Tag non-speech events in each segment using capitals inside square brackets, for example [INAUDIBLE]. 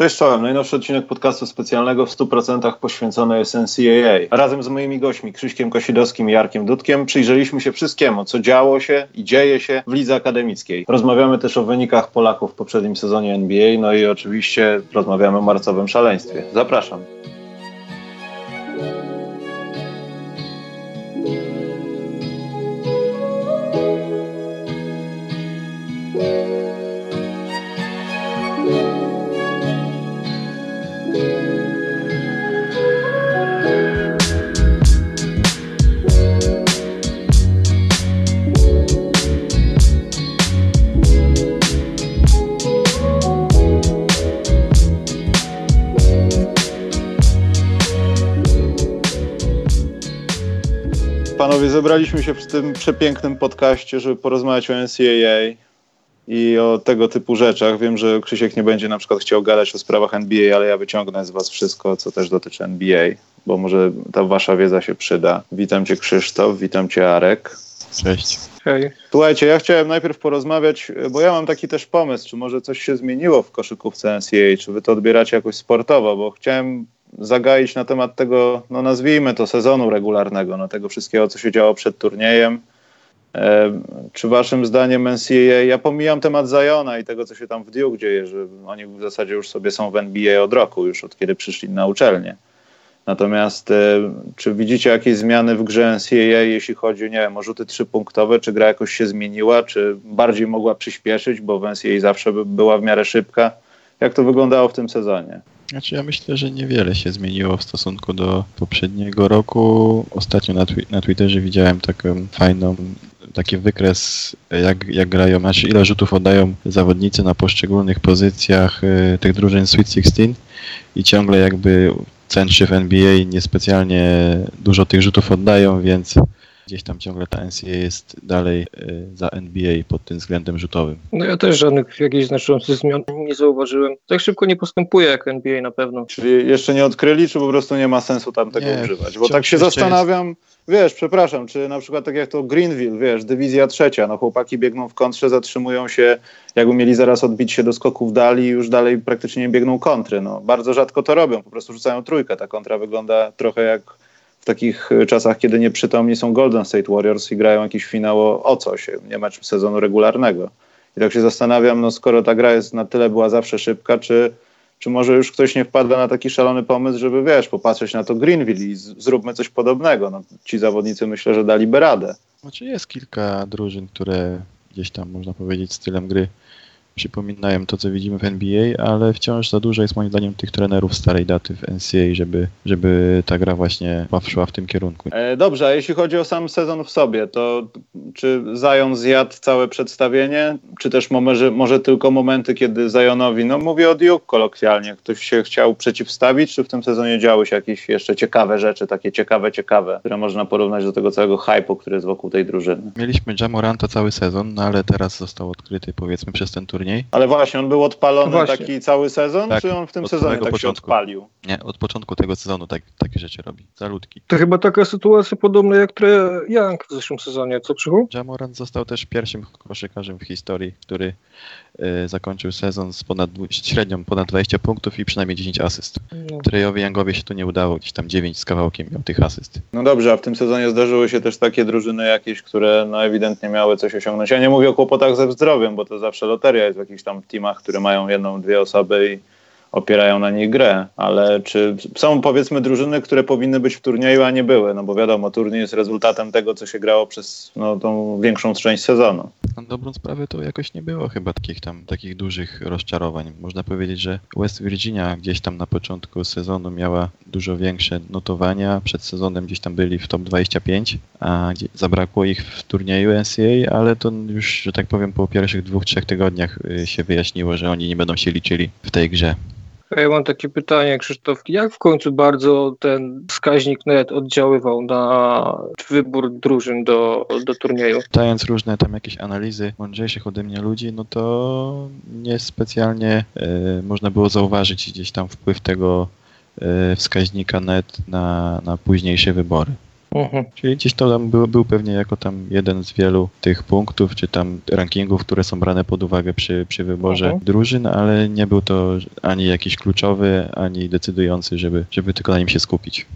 Cześć czołem, najnowszy odcinek podcastu specjalnego w 100% poświęcony jest NCAA. Razem z moimi gośćmi Krzyśkiem Kosidowskim i Jarkiem Dudkiem przyjrzeliśmy się wszystkiemu, co działo się i dzieje się w lidze akademickiej. Rozmawiamy też o wynikach Polaków w poprzednim sezonie NBA, no i oczywiście rozmawiamy o marcowym szaleństwie. Zapraszam. Panowie, zebraliśmy się w tym przepięknym podcaście, żeby porozmawiać o NCAA i o tego typu rzeczach. Wiem, że Krzysiek nie będzie na przykład chciał gadać o sprawach NBA, ale ja wyciągnę z was wszystko, co też dotyczy NBA, bo może ta wasza wiedza się przyda. Witam cię Krzysztof, witam cię Arek. Cześć. Hej. Słuchajcie, ja chciałem najpierw porozmawiać, bo ja mam taki też pomysł, czy może coś się zmieniło w koszykówce NCAA, czy wy to odbieracie jakoś sportowo, bo chciałem zagaić na temat tego, no nazwijmy to sezonu regularnego, no tego wszystkiego, co się działo przed turniejem. E, czy waszym zdaniem NCAA, ja pomijam temat Zajona i tego, co się tam w Duke dzieje, że oni w zasadzie już sobie są w NBA od roku, już od kiedy przyszli na uczelnię. Natomiast e, czy widzicie jakieś zmiany w grze NCAA, jeśli chodzi nie wiem, o rzuty trzypunktowe, czy gra jakoś się zmieniła, czy bardziej mogła przyspieszyć, bo w NCAA zawsze była w miarę szybka. Jak to wyglądało w tym sezonie? Znaczy ja myślę, że niewiele się zmieniło w stosunku do poprzedniego roku. Ostatnio na, twi na Twitterze widziałem taką fajną taki wykres, jak, jak grają, znaczy ile rzutów oddają zawodnicy na poszczególnych pozycjach y, tych drużyn Sweet 16 i ciągle jakby centrzy w NBA niespecjalnie dużo tych rzutów oddają, więc gdzieś tam ciągle ta NCAA jest dalej y, za NBA pod tym względem rzutowym. No ja też żadnych jakichś znaczących zmian nie zauważyłem. Tak szybko nie postępuje jak NBA na pewno. Czyli jeszcze nie odkryli, czy po prostu nie ma sensu tam tego nie, używać? Bo tak się zastanawiam, jest... wiesz, przepraszam, czy na przykład tak jak to Greenville, wiesz, dywizja trzecia, no chłopaki biegną w kontrze, zatrzymują się, jakby mieli zaraz odbić się do skoków dali już dalej praktycznie nie biegną kontry. No, bardzo rzadko to robią, po prostu rzucają trójkę. Ta kontra wygląda trochę jak w takich czasach, kiedy nieprzytomni są Golden State Warriors i grają jakiś finał o, o coś, nie mecz sezonu regularnego. I tak się zastanawiam, no skoro ta gra jest na tyle była zawsze szybka, czy, czy może już ktoś nie wpada na taki szalony pomysł, żeby wiesz, popatrzeć na to Greenville i z, zróbmy coś podobnego. No, ci zawodnicy myślę, że daliby radę. Znaczy jest kilka drużyn, które gdzieś tam można powiedzieć stylem gry przypominają to, co widzimy w NBA, ale wciąż za dużo jest moim zdaniem tych trenerów starej daty w NCAA, żeby, żeby ta gra właśnie szła w tym kierunku. E, dobrze, a jeśli chodzi o sam sezon w sobie, to czy Zion zjadł całe przedstawienie, czy też może, może tylko momenty, kiedy Zionowi, no mówię o Duke kolokwialnie, ktoś się chciał przeciwstawić, czy w tym sezonie działy się jakieś jeszcze ciekawe rzeczy, takie ciekawe, ciekawe, które można porównać do tego całego hype'u, który jest wokół tej drużyny? Mieliśmy Jamoranta cały sezon, no ale teraz został odkryty powiedzmy przez ten turniej Ale właśnie, on był odpalony no taki cały sezon, tak, czy on w tym sezonie tak początku. się odpalił? Nie, od początku tego sezonu tak, takie rzeczy robi. Zaludki. To chyba taka sytuacja podobna jak Trey Young w zeszłym sezonie, co Przychu? Jamorant został też pierwszym koszykarzem w historii, który zakończył sezon z ponad, średnią ponad 20 punktów i przynajmniej 10 asyst. No. Trejowi Youngowi się to nie udało, gdzieś tam 9 z kawałkiem miał tych asyst. No dobrze, a w tym sezonie zdarzyły się też takie drużyny jakieś, które no ewidentnie miały coś osiągnąć. Ja nie mówię o kłopotach ze zdrowiem, bo to zawsze loteria jest w jakichś tam teamach, które mają jedną, dwie osoby i opierają na nich grę, ale czy są powiedzmy drużyny, które powinny być w turnieju, a nie były, no bo wiadomo, turniej jest rezultatem tego, co się grało przez no, tą większą część sezonu. Na dobrą sprawę to jakoś nie było chyba takich tam, takich dużych rozczarowań. Można powiedzieć, że West Virginia gdzieś tam na początku sezonu miała dużo większe notowania, przed sezonem gdzieś tam byli w top 25, a zabrakło ich w turnieju NCAA, ale to już, że tak powiem, po pierwszych dwóch, trzech tygodniach y, się wyjaśniło, że oni nie będą się liczyli w tej grze. Ja mam takie pytanie, Krzysztof. Jak w końcu bardzo ten wskaźnik net oddziaływał na wybór drużyn do, do turnieju? Czytając różne tam jakieś analizy mądrzejszych ode mnie ludzi, no to niespecjalnie y, można było zauważyć gdzieś tam wpływ tego y, wskaźnika net na, na późniejsze wybory. Mhm. Czyli gdzieś to tam był, był pewnie jako tam jeden z wielu tych punktów, czy tam rankingów, które są brane pod uwagę przy, przy wyborze mhm. drużyn, ale nie był to ani jakiś kluczowy, ani decydujący, żeby, żeby tylko na nim się skupić.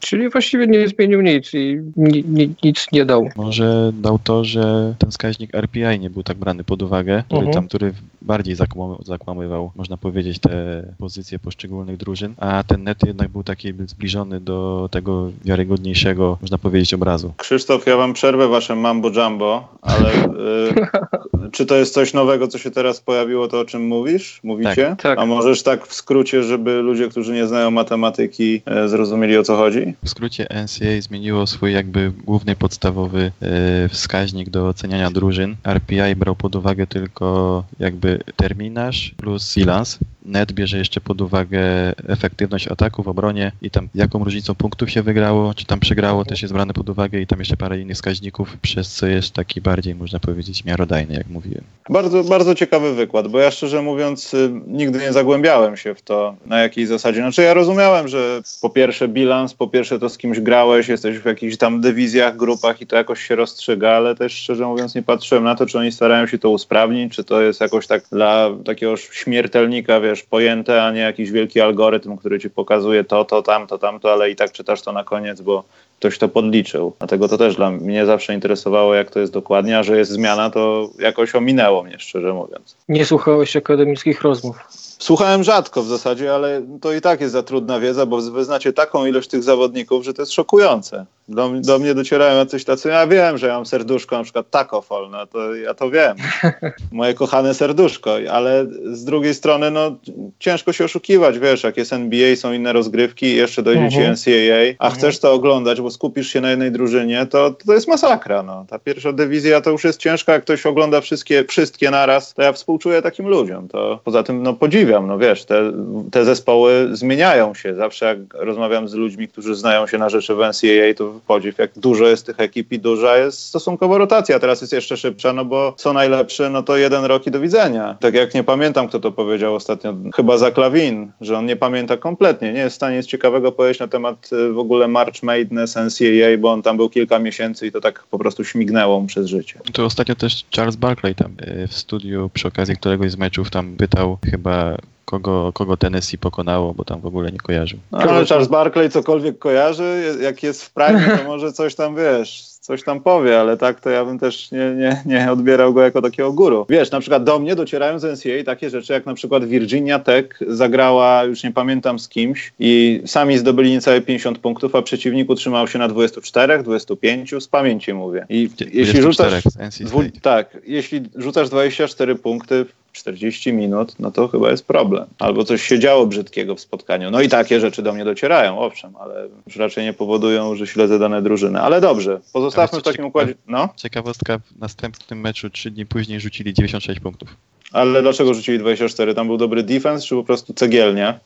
Czyli właściwie nie zmienił nic i ni, ni, nic nie dał. Może dał to, że ten wskaźnik RPI nie był tak brany pod uwagę, który, uh-huh. tam, który bardziej zakłamywał, można powiedzieć, te pozycje poszczególnych drużyn, a ten net jednak był taki zbliżony do tego wiarygodniejszego, można powiedzieć, obrazu. Krzysztof, ja wam przerwę wasze mambo jumbo, ale y, [LAUGHS] czy to jest coś nowego, co się teraz pojawiło, to o czym mówisz? Mówicie? Tak, tak. A możesz tak w skrócie, żeby ludzie, którzy nie znają matematyki, y, zrozumieli o co chodzi? W skrócie NCA zmieniło swój jakby główny podstawowy e, wskaźnik do oceniania drużyn. RPI brał pod uwagę tylko jakby terminarz plus bilans. Net bierze jeszcze pod uwagę efektywność ataku w obronie i tam jaką różnicą punktów się wygrało, czy tam przegrało też jest brane pod uwagę i tam jeszcze parę innych wskaźników, przez co jest taki bardziej, można powiedzieć, miarodajny, jak mówiłem. Bardzo, bardzo ciekawy wykład, bo ja szczerze mówiąc y, nigdy nie zagłębiałem się w to, na jakiej zasadzie. Znaczy ja rozumiałem, że po pierwsze bilans, po pierwsze to z kimś grałeś, jesteś w jakichś tam dywizjach, grupach i to jakoś się rozstrzyga, ale też szczerze mówiąc nie patrzyłem na to, czy oni starają się to usprawnić, czy to jest jakoś tak dla takiego śmiertelnika, wiesz, pojęte, a nie jakiś wielki algorytm, który ci pokazuje to, to, tamto, tamto, ale i tak czytasz to na koniec, bo ktoś to podliczył. Dlatego to też dla mnie zawsze interesowało, jak to jest dokładnie, a że jest zmiana, to jakoś ominęło mnie, szczerze mówiąc. Nie słuchałeś akademickich rozmów. Słuchałem rzadko w zasadzie, ale to i tak jest za trudna wiedza, bo wy znacie taką ilość tych zawodników, że to jest szokujące. Do, do mnie docierają jacyś tacy, ja wiem, że ja mam serduszko, na przykład takofol, no to ja to wiem. [LAUGHS] Moje kochane serduszko, ale z drugiej strony, no ciężko się oszukiwać, wiesz, jak jest NBA, są inne rozgrywki, jeszcze dojdzie ci NCAA, mhm. a mhm. chcesz to oglądać, bo skupisz się na jednej drużynie, to, to jest masakra, no. Ta pierwsza dywizja to już jest ciężka, jak ktoś ogląda wszystkie, wszystkie naraz, to ja współczuję takim ludziom, to poza tym, no podziwiam, no wiesz, te, te zespoły zmieniają się, zawsze jak rozmawiam z ludźmi, którzy znają się na rzeczy w NCAA, to podziw, jak dużo jest tych ekip i duża jest stosunkowo rotacja. Teraz jest jeszcze szybsza, no bo co najlepsze, no to jeden rok i do widzenia. Tak jak nie pamiętam, kto to powiedział ostatnio, chyba za Klawin, że on nie pamięta kompletnie, nie jest w stanie nic ciekawego powiedzieć na temat y, w ogóle March Madness, NCAA, bo on tam był kilka miesięcy i to tak po prostu śmignęło mu przez życie. To ostatnio też Charles Barkley tam y, w studiu przy okazji któregoś z meczów tam pytał chyba kogo, kogo Tennessee pokonało, bo tam w ogóle nie kojarzył. No, ale Charles Barkley cokolwiek kojarzy, jak jest w prime, to może coś tam, wiesz, coś tam powie, ale tak to ja bym też nie, nie, nie odbierał go jako takiego guru. Wiesz, na przykład do mnie docierają z NCAA takie rzeczy, jak na przykład Virginia Tech zagrała, już nie pamiętam z kimś i sami zdobyli niecałe 50 punktów, a przeciwnik utrzymał się na 24, 25, z pamięci mówię. I jeśli rzucasz, dwu, tak, jeśli rzucasz 24 punkty 40 minut, no to chyba jest problem. Albo coś się działo brzydkiego w spotkaniu. No i takie rzeczy do mnie docierają, owszem, ale już raczej nie powodują, że śledzę dane drużyny. Ale dobrze, pozostawmy w takim układzie. No? Ciekawostka, w następnym meczu trzy dni później rzucili 96 punktów. Ale dlaczego rzucili 24? Tam był dobry defense, czy po prostu cegielnia?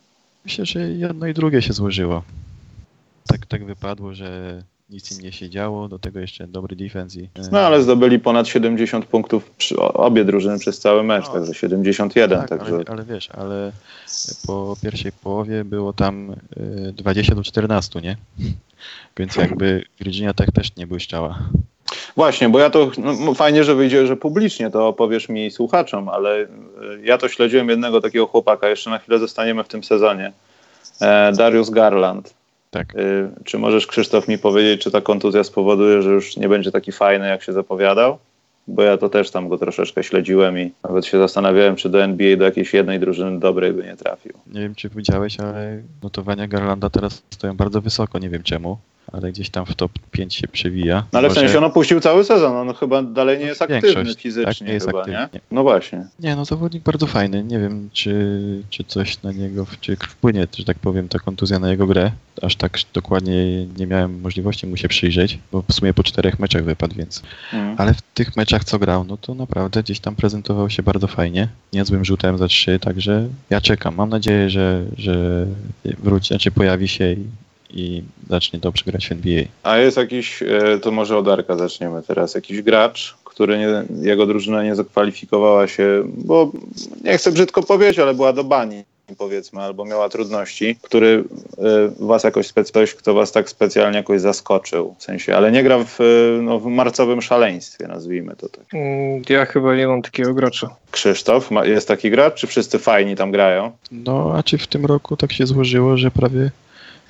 Myślę, że jedno i drugie się złożyło. Tak, tak wypadło, że nic im nie się działo, do tego jeszcze dobry defense. I, no ale zdobyli ponad 70 punktów obie drużyny przez cały mecz, no. także 71. Tak, także... Ale, ale, wiesz, ale po pierwszej połowie było tam 20 y, do 14, nie? [LAUGHS] Więc jakby Virginia tak też nie błyszczała. Właśnie, bo ja to no, fajnie, że wyjdzie, że publicznie to opowiesz mi słuchaczom, ale y, ja to śledziłem jednego takiego chłopaka, jeszcze na chwilę zostaniemy w tym sezonie. E, Darius Garland tak. Y, czy możesz, Krzysztof, mi powiedzieć, czy ta kontuzja spowoduje, że już nie będzie taki fajny, jak się zapowiadał? Bo ja to też tam go troszeczkę śledziłem i nawet się zastanawiałem, czy do NBA do jakiejś jednej drużyny dobrej by nie trafił. Nie wiem, czy widziałeś, ale notowania Garlanda teraz stoją bardzo wysoko, nie wiem czemu ale gdzieś tam w top 5 się przewija. No ale w sensie on opuścił cały sezon, on chyba dalej nie jest aktywny Większość, fizycznie tak, nie jest chyba, aktywny. nie? No właśnie. Nie, no zawodnik bardzo fajny, nie wiem czy, czy coś na niego, czy wpłynie, że tak powiem, ta kontuzja na jego grę. Aż tak dokładnie nie miałem możliwości mu się przyjrzeć, bo w sumie po czterech meczach wypadł, więc. Mm. Ale w tych meczach, co grał, no to naprawdę gdzieś tam prezentował się bardzo fajnie, niezłym rzutem za trzy, także ja czekam. Mam nadzieję, że, że wróci, znaczy pojawi się i, i zacznie dobrze grać w NBA. A jest jakiś, e, to może od Arka zaczniemy teraz, jakiś gracz, który nie, jego drużyna nie zakwalifikowała się, bo nie chcę brzydko powiedzieć, ale była do bani powiedzmy, albo miała trudności, który y, was jakoś specjalnie, kto was tak specjalnie jakoś zaskoczył, w sensie, ale nie gra w, y, no, w marcowym szaleństwie, nazwijmy to tak. Mm, Ja chyba nie mam takiego gracza. Krzysztof, ma, jest taki gracz, czy wszyscy fajni tam grają? No, a czy w tym roku tak się złożyło, że prawie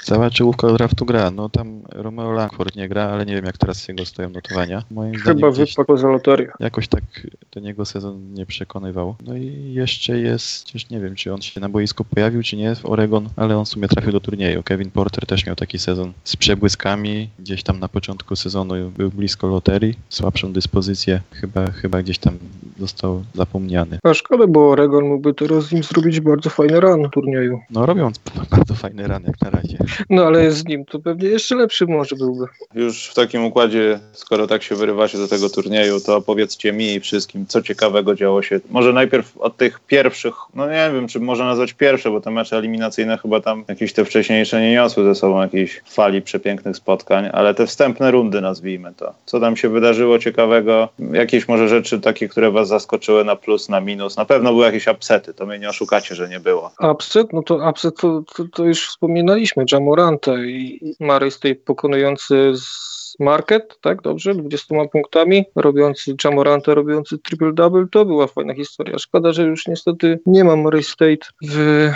cała czołówka draftu gra. No tam Romeo Langford nie gra, ale nie wiem jak teraz jego stoją notowania. Moim Chyba wypadł poza loterię. jakoś tak ten jego sezon nie przekonywał. No i jeszcze jest, przecież nie wiem czy on się na boisku pojawił czy nie w Oregon, ale on w sumie trafił do turnieju. Kevin Porter też miał taki sezon z przebłyskami, gdzieś tam na początku sezonu był blisko loterii, słabszą dyspozycję, chyba, chyba gdzieś tam został zapomniany. A szkoda, bo Oregon mógłby teraz z nim zrobić bardzo fajny run w turnieju. No robią [LAUGHS] bardzo fajny ran jak na razie. No ale z nim to pewnie jeszcze lepszy może byłby. Już w takim układzie, skoro tak się wyrywacie do tego turnieju, to opowiedzcie mi i wszystkim, co ciekawego działo się. Może najpierw od tych pierwszych, no nie wiem, czy można nazwać pierwsze, bo te mecze eliminacyjne chyba tam jakieś te wcześniejsze nie niosły ze sobą jakiejś fali przepięknych spotkań, ale te wstępne rundy nazwijmy to. Co tam się wydarzyło ciekawego? Jakieś może rzeczy takie, które was zaskoczyły na plus, na minus? Na pewno były jakieś upsety, to mnie nie oszukacie, że nie było. Upset, no to upset to, to, to już wspominaliśmy, Jamoranta i State pokonujący z Market, tak, dobrze, 20 punktami, robiący Jamoranta, robiący triple-double, to była fajna historia. Szkoda, że już niestety nie ma Murray State w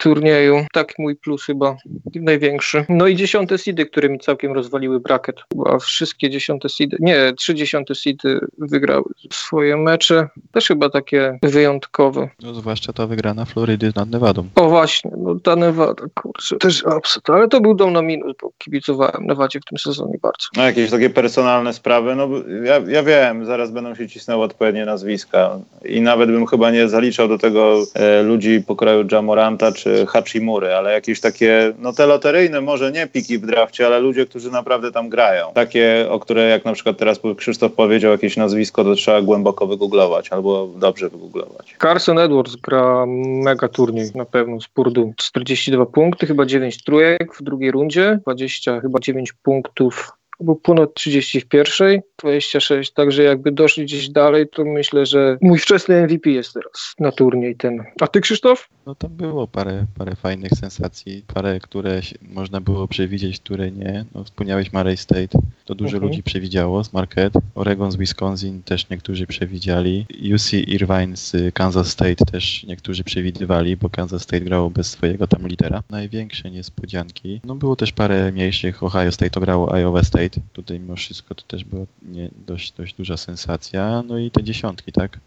turnieju. Tak mój plus chyba największy. No i dziesiąte seedy, które mi całkiem rozwaliły bracket. Chyba wszystkie dziesiąte seedy, nie, trzy dziesiąte seedy wygrały swoje mecze. Też chyba takie wyjątkowe. No zwłaszcza ta wygrana Florydy nad Nevadą. O właśnie, no ta Nevada, kurczę, też upset, ale to był dom na minus, bo kibicowałem Nevadzie w tym sezonie bardzo. No jakieś takie personalne sprawy, no bo ja, ja wiem, zaraz będą się cisnęły odpowiednie nazwiska i nawet bym chyba nie zaliczał do tego e, ludzi pokroju Jamoranta czy Hachimury, ale jakieś takie, no te loteryjne może nie piki w drafcie, ale ludzie, którzy naprawdę tam grają. Takie, o które jak na przykład teraz Krzysztof powiedział jakieś nazwisko, to trzeba głęboko wygooglować albo dobrze wygooglować. Carson Edwards gra mega turniej na pewno z Purdue. 42 punkty, chyba 9 trójek w drugiej rundzie, 20 chyba 9 punktów był ponad 30 w pierwszej, 26, także jakby doszli gdzieś dalej, to myślę, że mój wczesny MVP jest teraz na turniej ten. A ty Krzysztof? No tam było parę, parę fajnych sensacji, parę, które można było przewidzieć, które nie. No, wspomniałeś Murray State, to dużo Mhm. ludzi przewidziało z Marquette. Oregon z Wisconsin też niektórzy przewidzieli. UC Irvine z Kansas State też niektórzy przewidywali, bo Kansas State grało bez swojego tam lidera. Największe niespodzianki. No było też parę mniejszych. Ohio State to grało Iowa State. Tutaj mimo wszystko to też była nie, dość, dość duża sensacja. No i te dziesiątki, tak?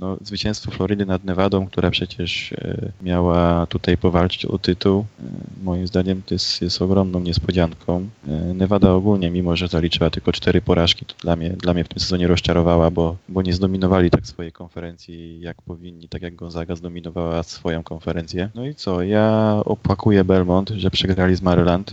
No, zwycięstwo Florydy nad Nevadą, która przecież e, miała tutaj powalczyć o tytuł, e, moim zdaniem to jest, jest ogromną niespodzianką. E, Nevada ogólnie, mimo że zaliczyła tylko cztery porażki, to dla mnie, dla mnie w tym sezonie rozczarowała, bo, bo nie zdominowali tak swojej konferencji jak powinni, tak jak Gonzaga zdominowała swoją konferencję. No i co, ja opakuję Belmont, że przegrali z Maryland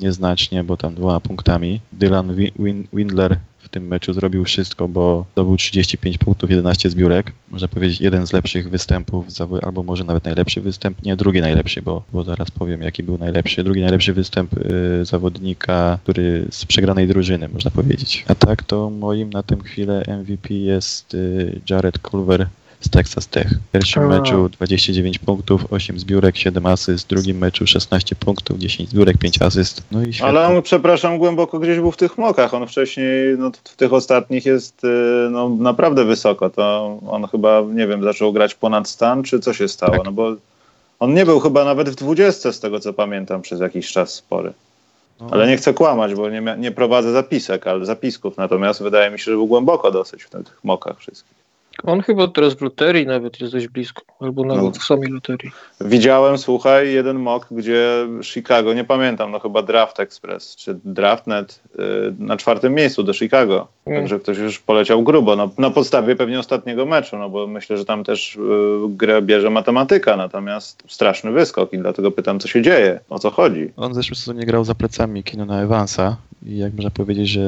nieznacznie, bo tam dwoma punktami. Dylan Wi- Win- Windler w tym meczu zrobił wszystko, bo zdobył 35 punktów, 11 zbiórek. Można powiedzieć jeden z lepszych występów, albo może nawet najlepszy występ, nie drugi najlepszy, bo, bo zaraz powiem jaki był najlepszy. Drugi najlepszy występ y, zawodnika, który z przegranej drużyny, można powiedzieć. A tak to moim na tę chwilę MVP jest y, Jared Culver z Texas Tech. W pierwszym A. meczu 29 punktów, 8 zbiórek, 7 asyst. W drugim meczu 16 punktów, 10 zbiórek, 5 asyst. No i świetnie. Ale on, przepraszam, głęboko gdzieś był w tych mokach. On wcześniej, no, w tych ostatnich jest y, no, naprawdę wysoko. To on chyba, nie wiem, zaczął grać ponad stan, czy co się stało? Tak. No bo on nie był chyba nawet w 20 z tego, co pamiętam, przez jakiś czas spory. No, Ale nie chcę kłamać, bo nie, nie prowadzę zapisek, ale zapisków. Natomiast wydaje mi się, że był głęboko dosyć w tych mokach wszystkich. On chyba teraz w loterii nawet jest dość blisko, albo nawet No. w samej loterii. Widziałem, słuchaj, jeden mock, gdzie Chicago, nie pamiętam, no chyba Draft Express czy DraftNet y, na czwartym miejscu do Chicago. Mm. Także ktoś już poleciał grubo, no, na podstawie pewnie ostatniego meczu, no bo myślę, że tam też y, grę bierze matematyka, natomiast straszny wyskok i dlatego pytam, co się dzieje, o co chodzi. On w zeszłym sezonie grał za plecami Kinona Evansa i jak można powiedzieć, że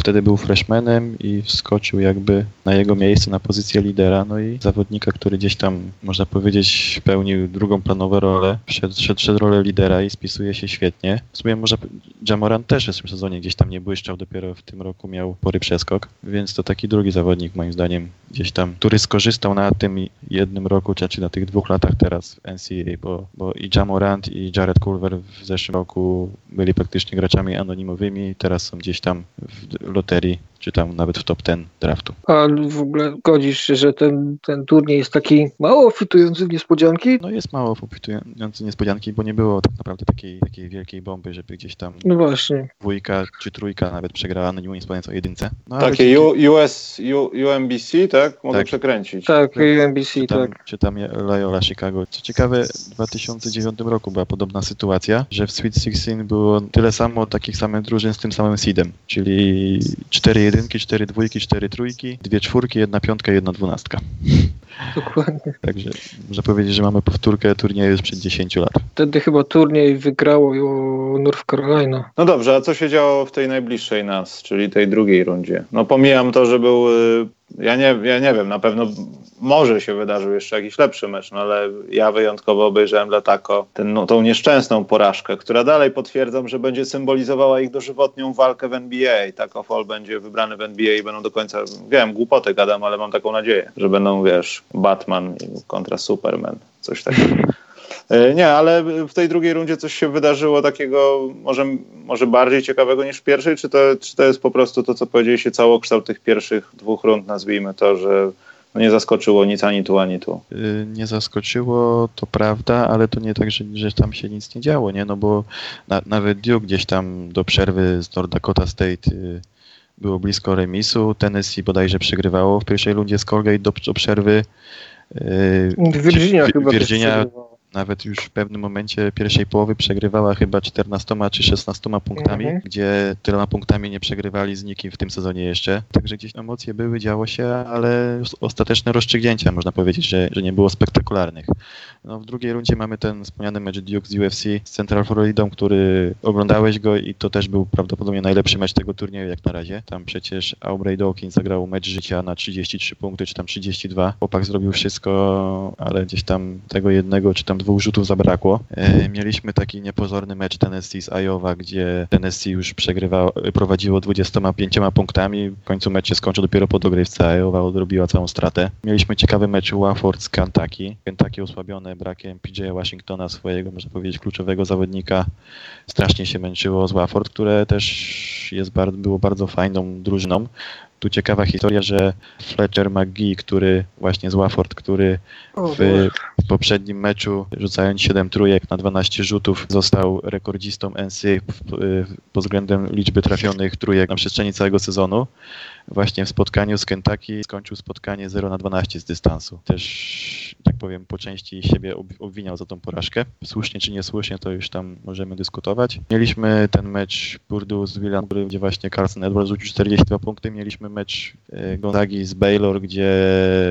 wtedy był freshmanem i wskoczył jakby na jego miejsce, na pozycję lidera, no i zawodnika, który gdzieś tam, można powiedzieć, pełnił drugą planową rolę, wszedł, wszedł, wszedł rolę lidera i spisuje się świetnie. W sumie może Jamoran też w tym sezonie gdzieś tam nie błyszczał, dopiero w tym roku miał pory przeskok, więc to taki drugi zawodnik moim zdaniem gdzieś tam, który skorzystał na tym jednym roku, czy na tych dwóch latach teraz w NCAA, bo, bo i Jamorant i Jared Culver w zeszłym roku byli praktycznie graczami anonimowymi, teraz są gdzieś tam w loterii czy tam nawet w top 10 draftu. A w ogóle godzisz się, że ten, ten turniej jest taki mało fitujący w niespodzianki? No jest mało fitujący niespodzianki, bo nie było tak naprawdę takiej, takiej wielkiej bomby, żeby gdzieś tam no właśnie. dwójka czy trójka nawet przegrała, no nie mówiąc o jedynce. No, Takie U, US, U, UMBC, tak? Mogę tak. przekręcić. Tak, UMBC, czy tam, tak. Czy tam Loyola Chicago. Co ciekawe, w 2009 roku była podobna sytuacja, że w Sweet 16 było tyle samo takich samych drużyn z tym samym seedem, czyli 4 jedynki, cztery dwójki, cztery trójki, dwie czwórki, jedna piątka, jedna dwunastka. Dokładnie. Także można powiedzieć, że mamy powtórkę turnieju sprzed 10 lat. Wtedy chyba turniej wygrało North Carolina. No dobrze, a co się działo w tej najbliższej nas, czyli tej drugiej rundzie? No pomijam to, że był y, ja nie, ja nie wiem, na pewno może się wydarzył jeszcze jakiś lepszy mecz, no ale ja wyjątkowo obejrzałem dla Tako ten, no, tą nieszczęsną porażkę, która dalej potwierdzam, że będzie symbolizowała ich dożywotnią walkę w NBA. Taco Fall będzie wybrany w NBA i będą do końca, wiem, głupoty gadam, ale mam taką nadzieję, że będą, wiesz, Batman kontra Superman, coś takiego. E, nie, ale w tej drugiej rundzie coś się wydarzyło takiego może, może bardziej ciekawego niż w pierwszej, czy to, czy to jest po prostu to, co powiedzieliście, całokształt tych pierwszych dwóch rund, nazwijmy to, że no nie zaskoczyło nic ani tu, ani tu. Y, nie zaskoczyło, to prawda, ale to nie tak, że, że tam się nic nie działo, nie? No bo na, nawet Duke gdzieś tam do przerwy z North Dakota State y, było blisko remisu. Tennessee bodajże przegrywało w pierwszej rundzie z Colgate do, do przerwy. Y, Virginia chyba Virginia nawet już w pewnym momencie pierwszej połowy przegrywała chyba 14 czy 16 punktami, mhm. gdzie tyloma punktami nie przegrywali z nikim w tym sezonie jeszcze. Także gdzieś emocje były, działo się, ale ostateczne rozstrzygnięcia można powiedzieć, że, że nie było spektakularnych. No, w drugiej rundzie mamy ten wspomniany mecz Duke z UFC z Central Floridą, który oglądałeś go i to też był prawdopodobnie najlepszy mecz tego turnieju jak na razie. Tam przecież Aubrey Dawkins zagrał mecz życia na 33 punkty, czy tam 32. Chłopak zrobił wszystko, ale gdzieś tam tego jednego, czy tam dwóch rzutów zabrakło. E, mieliśmy taki niepozorny mecz Tennessee z Iowa, gdzie Tennessee już przegrywało, prowadziło 25 punktami. W końcu mecz się skończył dopiero po dogrywce, Iowa odrobiła całą stratę. Mieliśmy ciekawy mecz Wofford z Kentucky. Kentucky osłabione brakiem PJ Washingtona, swojego, można powiedzieć, kluczowego zawodnika. Strasznie się męczyło z Wofford, które też jest, było bardzo fajną drużyną. Tu ciekawa historia, że Fletcher McGee, który właśnie z Wafford, który w poprzednim meczu rzucając 7 trójek na 12 rzutów został rekordzistą NCAA pod względem liczby trafionych trójek na przestrzeni całego sezonu właśnie w spotkaniu z Kentucky skończył spotkanie 0 na 12 z dystansu. Też, tak powiem, po części siebie obwiniał za tą porażkę. Słusznie czy niesłusznie, to już tam możemy dyskutować. Mieliśmy ten mecz Purdue z Villanova, gdzie właśnie Carson Edwards rzucił 42 punkty. Mieliśmy mecz e, Gonzagi z Baylor, gdzie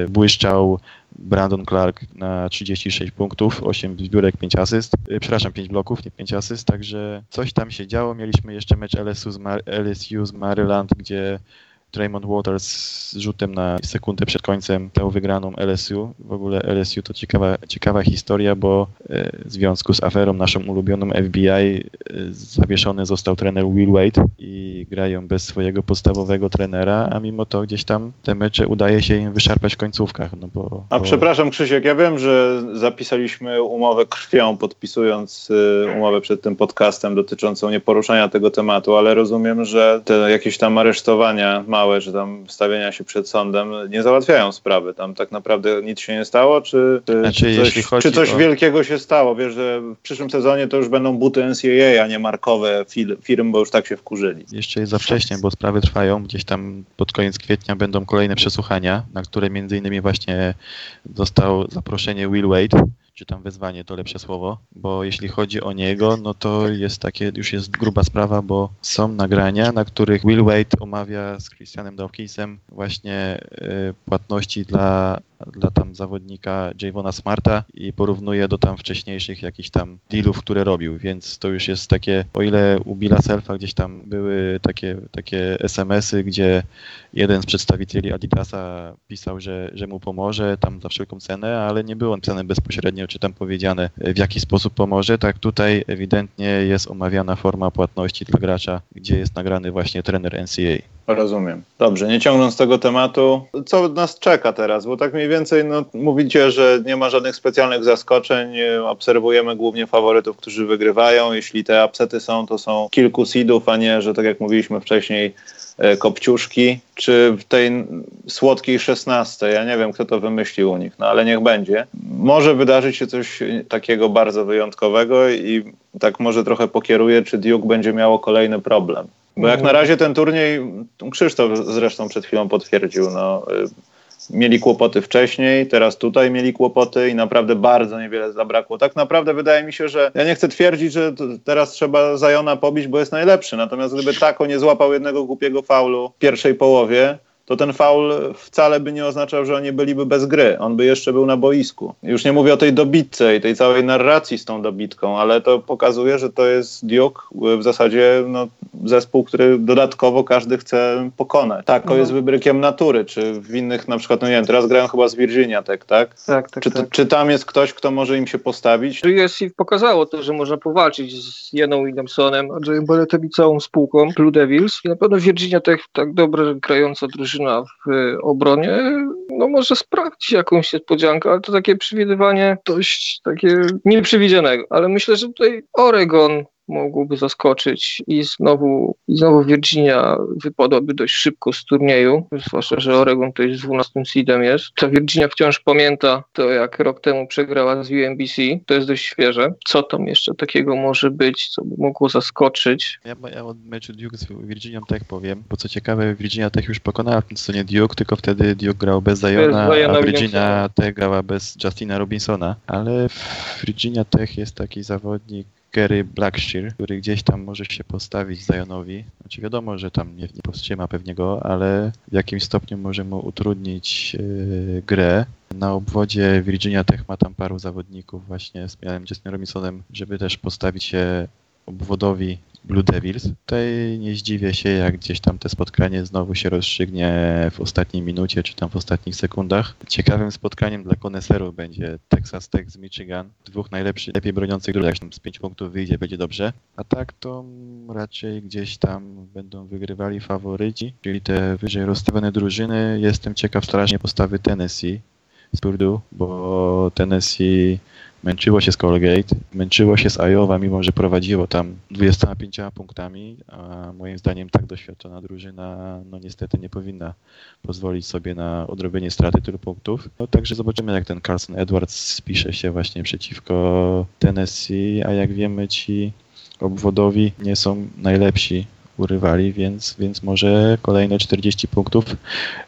błyszczał Brandon Clark na 36 punktów, 8 zbiórek, 5 asyst. E, przepraszam, 5 bloków, nie 5 asyst, także coś tam się działo. Mieliśmy jeszcze mecz LSU z, Mar LSU z Maryland, gdzie Draymond Waters z rzutem na sekundę przed końcem dał wygraną LSU. W ogóle LSU to ciekawa, ciekawa historia, bo e, w związku z aferą naszą ulubioną FBI e, zawieszony został trener Will Wade i grają bez swojego podstawowego trenera, a mimo to gdzieś tam te mecze udaje się im wyszarpać w końcówkach. No bo, a przepraszam Krzysiek, ja wiem, że zapisaliśmy umowę krwią, podpisując e, umowę przed tym podcastem dotyczącą nieporuszania tego tematu, ale rozumiem, że te jakieś tam aresztowania małe małe, czy tam stawienia się przed sądem nie załatwiają sprawy. Tam tak naprawdę nic się nie stało, czy, znaczy, czy coś, czy coś o... wielkiego się stało? Wiesz, że w przyszłym sezonie to już będą buty NCAA, a nie markowe firm, bo już tak się wkurzyli. Jeszcze jest za wcześnie, bo sprawy trwają. Gdzieś tam pod koniec kwietnia będą kolejne przesłuchania, na które między innymi właśnie dostał zaproszenie Will Wade, czy tam wezwanie to lepsze słowo, bo jeśli chodzi o niego, no to jest takie, już jest gruba sprawa, bo są nagrania, na których Will Wade omawia z Christianem Dawkinsem właśnie y, płatności dla dla tam zawodnika Javona Smarta i porównuje do tam wcześniejszych jakichś tam dealów, które robił, więc to już jest takie, o ile u Billa Selfa gdzieś tam były takie, takie SMS-y, gdzie jeden z przedstawicieli Adidasa pisał, że, że mu pomoże tam za wszelką cenę, ale nie było napisane bezpośrednio, czy tam powiedziane w jaki sposób pomoże, tak tutaj ewidentnie jest omawiana forma płatności dla gracza, gdzie jest nagrany właśnie trener NCAA. Rozumiem. Dobrze, nie ciągnąc tego tematu, co nas czeka teraz? Bo tak mniej więcej no, mówicie, że nie ma żadnych specjalnych zaskoczeń. Obserwujemy głównie faworytów, którzy wygrywają. Jeśli te upsety są, to są kilku seedów, a nie, że tak jak mówiliśmy wcześniej, e, kopciuszki, czy w tej słodkiej szesnastce. Ja nie wiem, kto to wymyślił u nich, no ale niech będzie. Może wydarzyć się coś takiego bardzo wyjątkowego i tak może trochę pokieruje, czy Duke będzie miało kolejny problem. Bo jak na razie ten turniej, Krzysztof zresztą przed chwilą potwierdził, no, y, mieli kłopoty wcześniej, teraz tutaj mieli kłopoty i naprawdę bardzo niewiele zabrakło. Tak naprawdę wydaje mi się, że ja nie chcę twierdzić, że teraz trzeba Zajona pobić, bo jest najlepszy, natomiast gdyby Tako nie złapał jednego głupiego faulu w pierwszej połowie, to ten faul wcale by nie oznaczał, że oni byliby bez gry. On by jeszcze był na boisku. Już nie mówię o tej dobitce i tej całej narracji z tą dobitką, ale to pokazuje, że to jest Duke w zasadzie no, zespół, który dodatkowo każdy chce pokonać. Tak, to mhm. jest wybrykiem natury, czy w innych na przykład, no nie wiem, teraz grają chyba z Virginia Tech, tak? Tak, tak, czy, tak. czy tam jest ktoś, kto może im się postawić? USC pokazało to, że można powalczyć z Jeną Williamsonem, Andrzejem Balletem i całą spółką Blue Devils i na pewno Virginia Tech tak dobrze grająca drużyna drużyna w obronie, no może sprawdzić jakąś niespodziankę, ale to takie przewidywanie dość takie nieprzewidzianego. Ale myślę, że tutaj Oregon mogłoby zaskoczyć i znowu, i znowu Virginia wypadłaby dość szybko z turnieju, zwłaszcza, że Oregon to jest 12 seedem jest. Ta Virginia wciąż pamięta to, jak rok temu przegrała z UMBC, to jest dość świeże. Co tam jeszcze takiego może być, co by mogło zaskoczyć? Ja, ja od meczu Duke z Virginią Tech powiem, bo co ciekawe, Virginia Tech już pokonała w tym sezonie Duke, tylko wtedy Duke grał bez Zajona, a Virginia Tech grała bez Justina Robinsona, ale Virginia Tech jest taki zawodnik, Gary Blackshear, który gdzieś tam może się postawić Zionowi. Znaczy wiadomo, że tam nie, nie powstrzyma pewnie go, ale w jakimś stopniu może mu utrudnić yy, grę. Na obwodzie Virginia Tech ma tam paru zawodników właśnie z Mianem Justin Robinsonem, żeby też postawić się obwodowi Blue Devils. Tutaj nie zdziwię się, jak gdzieś tam te spotkanie znowu się rozstrzygnie w ostatniej minucie, czy tam w ostatnich sekundach. Ciekawym spotkaniem dla koneserów będzie Texas Tech z Michigan. Dwóch najlepszych, lepiej broniących drużyn. Z pięć punktów wyjdzie, będzie dobrze. A tak to raczej gdzieś tam będą wygrywali faworyci, czyli te wyżej rozstawione drużyny. Jestem ciekaw strasznie postawy Tennessee z Purdue, bo Tennessee Męczyło się z Colgate, męczyło się z Iowa, mimo że prowadziło tam 25 punktami, a moim zdaniem tak doświadczona drużyna no niestety nie powinna pozwolić sobie na odrobienie straty tylu punktów. No także zobaczymy jak ten Carson Edwards spisze się właśnie przeciwko Tennessee, a jak wiemy ci obwodowi nie są najlepsi urywali, więc, więc może kolejne 40 punktów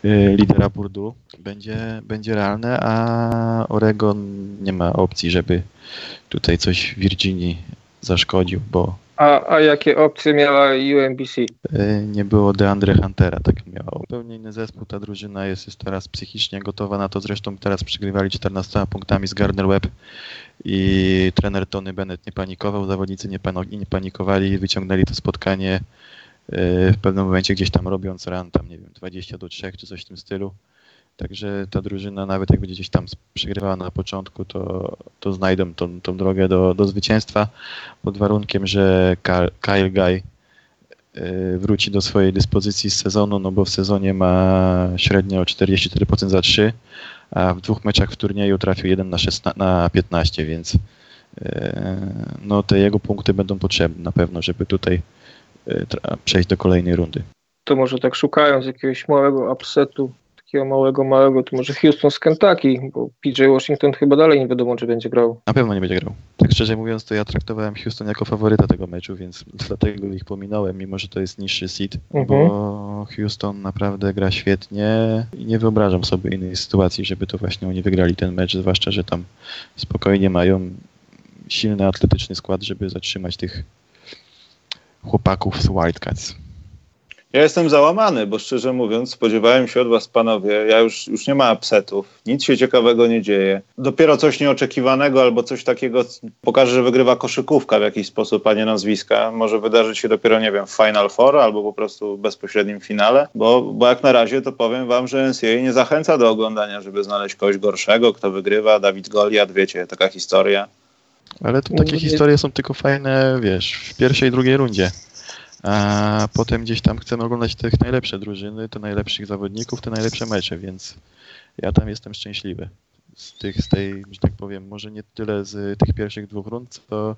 y, lidera Burdu będzie, będzie realne, a Oregon nie ma opcji, żeby tutaj coś Virginii zaszkodził, bo a, a jakie opcje miała UMBC? Y, nie było DeAndre Huntera, tak miało. Zupełnie inny zespół, ta drużyna jest, jest teraz psychicznie gotowa na to, zresztą teraz przegrywali 14 punktami z Gardner Webb i trener Tony Bennett nie panikował, zawodnicy nie, nie panikowali, wyciągnęli to spotkanie E, w pewnym momencie gdzieś tam robiąc ran, tam nie wiem, 20 do 3 czy coś w tym stylu. Także ta drużyna nawet jak będzie gdzieś tam przegrywała na początku, to, to znajdą tą, tą drogę do, do zwycięstwa pod warunkiem, że Kyle Guy e, wróci do swojej dyspozycji z sezonu, no bo w sezonie ma średnio 44% za 3, a w dwóch meczach w turnieju trafił 1 na, 16, na 15, więc e, no te jego punkty będą potrzebne na pewno, żeby tutaj Y, przejść do kolejnej rundy. To może tak szukając jakiegoś małego upsetu, takiego małego, małego, to może Houston z Kentucky, bo PJ Washington chyba dalej nie wiadomo, czy będzie grał. Na pewno nie będzie grał. Tak szczerze mówiąc, to ja traktowałem Houston jako faworyta tego meczu, więc dlatego ich pominąłem, mimo że to jest niższy seed, mhm. bo Houston naprawdę gra świetnie i nie wyobrażam sobie innej sytuacji, żeby to właśnie oni wygrali ten mecz, zwłaszcza, że tam spokojnie mają silny atletyczny skład, żeby zatrzymać tych chłopaków z Wildcats. Ja jestem załamany, bo szczerze mówiąc, spodziewałem się od was, panowie, ja już, już nie ma upsetów, nic się ciekawego nie dzieje. Dopiero coś nieoczekiwanego albo coś takiego pokaże, że wygrywa koszykówka w jakiś sposób, a nie nazwiska. Może wydarzyć się dopiero, nie wiem, w Final Four albo po prostu w bezpośrednim finale, bo, bo jak na razie to powiem wam, że NCAA nie zachęca do oglądania, żeby znaleźć kogoś gorszego, kto wygrywa, Dawid Goliat, wiecie, taka historia. Ale to takie historie są tylko fajne, wiesz, w pierwszej i drugiej rundzie a potem gdzieś tam chcemy oglądać te najlepsze drużyny, te najlepszych zawodników, te najlepsze mecze, więc ja tam jestem szczęśliwy. Z, tych, z tej, że tak powiem, może nie tyle z tych pierwszych dwóch rund, co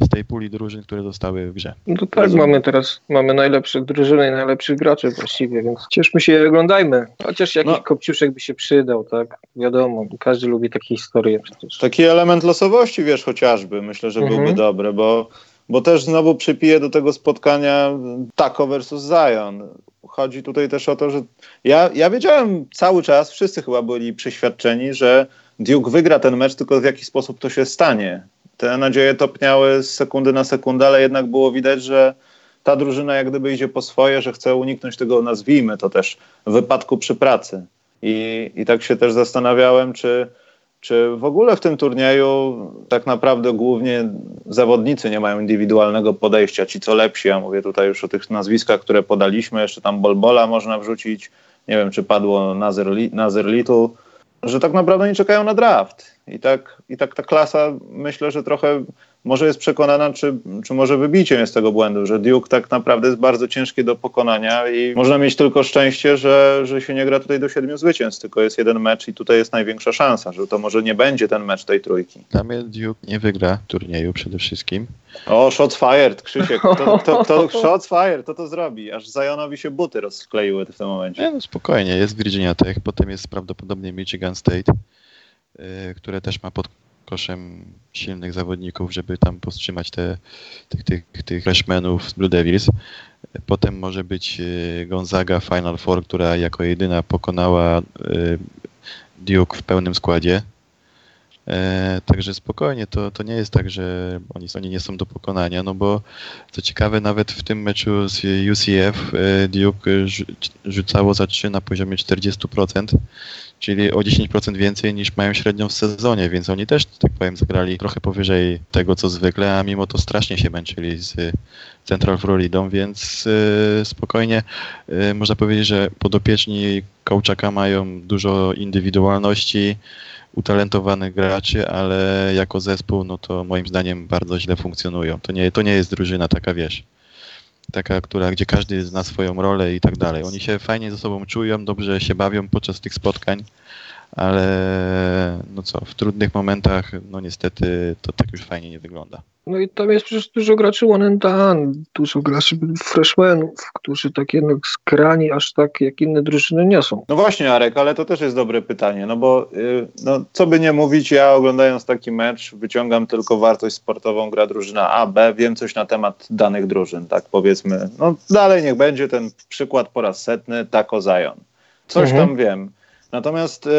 z tej puli drużyn, które zostały w grze. No to tak, mamy teraz, mamy najlepszych drużyny i najlepszych graczy właściwie, więc cieszmy się i oglądajmy. Chociaż jakiś no. kopciuszek by się przydał, tak? Wiadomo, każdy lubi takie historie przecież. Taki element losowości, wiesz, chociażby, myślę, że mhm. byłby dobry, bo bo też znowu przypiję do tego spotkania Taco versus Zion. Chodzi tutaj też o to, że ja, ja wiedziałem cały czas, wszyscy chyba byli przeświadczeni, że Duke wygra ten mecz, tylko w jaki sposób to się stanie. Te nadzieje topniały z sekundy na sekundę, ale jednak było widać, że ta drużyna jak gdyby idzie po swoje, że chce uniknąć tego, nazwijmy to też, wypadku przy pracy. I, i tak się też zastanawiałem, czy czy w ogóle w tym turnieju tak naprawdę głównie zawodnicy nie mają indywidualnego podejścia, ci co lepsi, ja mówię tutaj już o tych nazwiskach, które podaliśmy, jeszcze tam Bolbola można wrzucić, nie wiem czy padło Nazir, Little, że tak naprawdę nie czekają na draft. I tak, I tak ta klasa myślę, że trochę może jest przekonana, czy, czy może wybiciem jest tego błędu, że Duke tak naprawdę jest bardzo ciężki do pokonania i można mieć tylko szczęście, że, że się nie gra tutaj do siedmiu zwycięstw, tylko jest jeden mecz i tutaj jest największa szansa, że to może nie będzie ten mecz tej trójki. Dla mnie Duke nie wygra turnieju przede wszystkim. O, shots fired, Krzysiek. To, to, to, [LAUGHS] shots fired, to to zrobi. Aż Zionowi się buty rozkleiły w tym momencie. Nie, no spokojnie, jest Virginia Tech, potem jest prawdopodobnie Michigan State, yy, które też ma pod koszem silnych zawodników, żeby tam powstrzymać te, tych, tych, tych freshmenów z Blue Devils. Potem może być e, Gonzaga Final Four, która jako jedyna pokonała e, Duke w pełnym składzie. E, także spokojnie, to, to nie jest tak, że oni, oni nie są do pokonania, no bo co ciekawe, nawet w tym meczu z UCF Duke rzucało za 3 na poziomie 40%, czyli o 10% więcej niż mają średnią w sezonie, więc oni też, tak powiem, zagrali trochę powyżej tego, co zwykle, a mimo to strasznie się męczyli z Central Floridą, więc yy, spokojnie. Można powiedzieć, że podopieczni Kołczaka mają dużo indywidualności, utalentowanych graczy, ale jako zespół, no to moim zdaniem bardzo źle funkcjonują. To nie, to nie jest drużyna taka, wiesz, taka, która, gdzie każdy zna swoją rolę i tak dalej. Oni się fajnie ze sobą czują, dobrze się bawią podczas tych spotkań, ale no co, w trudnych momentach, no niestety to tak już fajnie nie wygląda. No i tam jest przecież dużo graczy one and done, dużo graczy freshmenów, którzy tak jednak skrani aż tak jak inne drużyny nie są. No właśnie Arek, ale to też jest dobre pytanie, no bo yy, no, co by nie mówić, ja oglądając taki mecz wyciągam tylko wartość sportową, gra drużyna A, B, wiem coś na temat danych drużyn, tak powiedzmy, no dalej niech będzie ten przykład po raz setny, Taco Zion. Coś mhm. tam wiem. Natomiast y,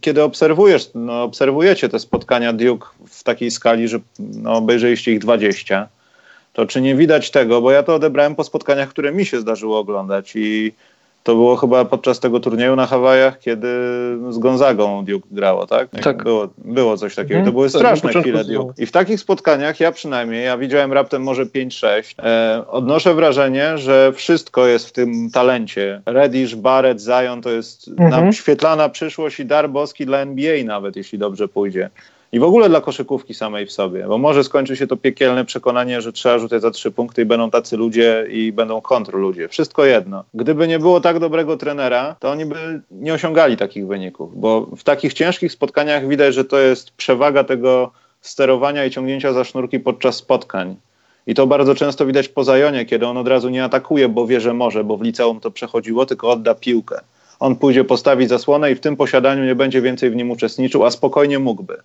kiedy obserwujesz, no, obserwujecie te spotkania Duke w takiej skali, że no, obejrzeliście ich 20, to czy nie widać tego, bo ja to odebrałem po spotkaniach, które mi się zdarzyło oglądać i to było chyba podczas tego turnieju na Hawajach, kiedy z Gonzagą Duke grało, tak? Tak. Było, było coś takiego. Mhm. To były tak, straszne tak, chwile Duke. I w takich spotkaniach, ja przynajmniej, ja widziałem raptem może 5-6, e, odnoszę wrażenie, że wszystko jest w tym talencie. Reddish, Barrett, Zion to jest mhm. świetlana przyszłość i dar boski dla NBA nawet, jeśli dobrze pójdzie i w ogóle dla koszykówki samej w sobie, bo może skończy się to piekielne przekonanie, że trzeba rzucać za trzy punkty i będą tacy ludzie i będą kontr ludzie. Wszystko jedno. Gdyby nie było tak dobrego trenera, to oni by nie osiągali takich wyników, bo w takich ciężkich spotkaniach widać, że to jest przewaga tego sterowania i ciągnięcia za sznurki podczas spotkań. I to bardzo często widać po Zajonie, kiedy on od razu nie atakuje, bo wie, że może, bo w liceum to przechodziło, tylko odda piłkę. On pójdzie postawić zasłonę i w tym posiadaniu nie będzie więcej w nim uczestniczył, a spokojnie mógłby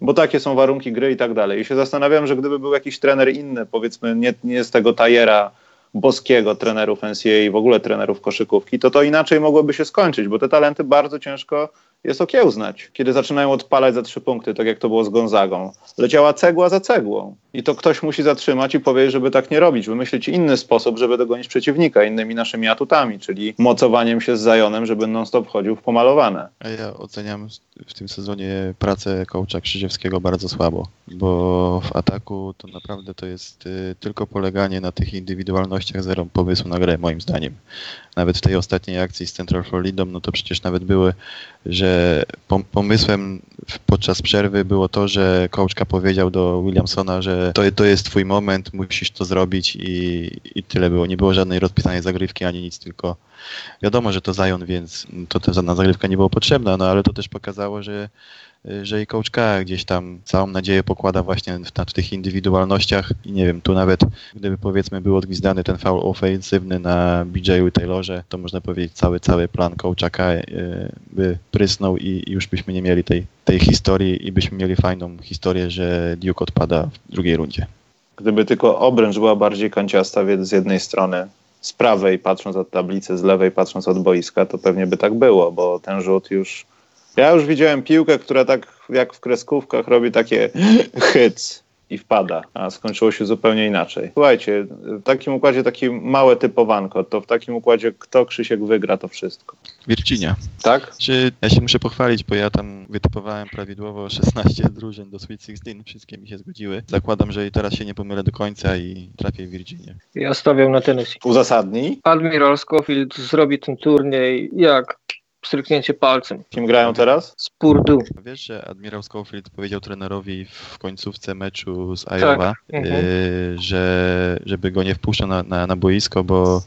bo takie są warunki gry i tak dalej. I się zastanawiam, że gdyby był jakiś trener inny, powiedzmy nie, nie z tego tajera boskiego trenerów NCAA i w ogóle trenerów koszykówki, to to inaczej mogłoby się skończyć, bo te talenty bardzo ciężko jest okiełznać, kiedy zaczynają odpalać za trzy punkty, tak jak to było z Gonzagą. Leciała cegła za cegłą i to ktoś musi zatrzymać i powiedzieć, żeby tak nie robić, wymyślić inny sposób, żeby dogonić przeciwnika, innymi naszymi atutami, czyli mocowaniem się z Zajonem, żeby non-stop chodził w pomalowane. Ja oceniam w tym sezonie pracę kołcza Krzyżewskiego bardzo słabo, bo w ataku to naprawdę to jest y, tylko poleganie na tych indywidualnościach, zero pomysłu na grę, moim zdaniem. Nawet w tej ostatniej akcji z Central Floridą, no to przecież nawet były, że pomysłem podczas przerwy było to, że kołczka powiedział do Williamsona, że to, to jest twój moment, musisz to zrobić i, i tyle było. Nie było żadnej rozpisanej zagrywki ani nic, tylko wiadomo, że to Zion, więc to ta żadna zagrywka nie była potrzebna, no ale to też pokazało, że że i Coach K gdzieś tam całą nadzieję pokłada właśnie w, w, tych indywidualnościach i nie wiem, tu nawet gdyby powiedzmy był odgwizdany ten foul ofensywny na BJ Taylorze, to można powiedzieć cały, cały plan Coacha K e, by prysnął i, i już byśmy nie mieli tej, tej historii i byśmy mieli fajną historię, że Duke odpada w drugiej rundzie. Gdyby tylko obręcz była bardziej kanciasta, więc z jednej strony z prawej patrząc od tablicy, z lewej patrząc od boiska, to pewnie by tak było, bo ten rzut już ja już widziałem piłkę, która tak jak w kreskówkach robi takie hyc i wpada, a skończyło się zupełnie inaczej. Słuchajcie, w takim układzie takie małe typowanko, to w takim układzie kto Krzysiek wygra to wszystko? Virginia. Tak? Czy ja się muszę pochwalić, bo ja tam wytypowałem prawidłowo 16 drużyn do Sweet 16, wszystkie mi się zgodziły. Zakładam, że i teraz się nie pomylę do końca i trafię w Virginię. Ja stawiam na Tennessee. Uzasadnij? Admiral Schofield zrobi ten turniej jak stryknięcie palcem. Kim grają teraz? Z Purdue. Wiesz, że admirał Schofield powiedział trenerowi w końcówce meczu z Iowa, tak. mhm. że żeby go nie wpuszczał na, na, na boisko, bo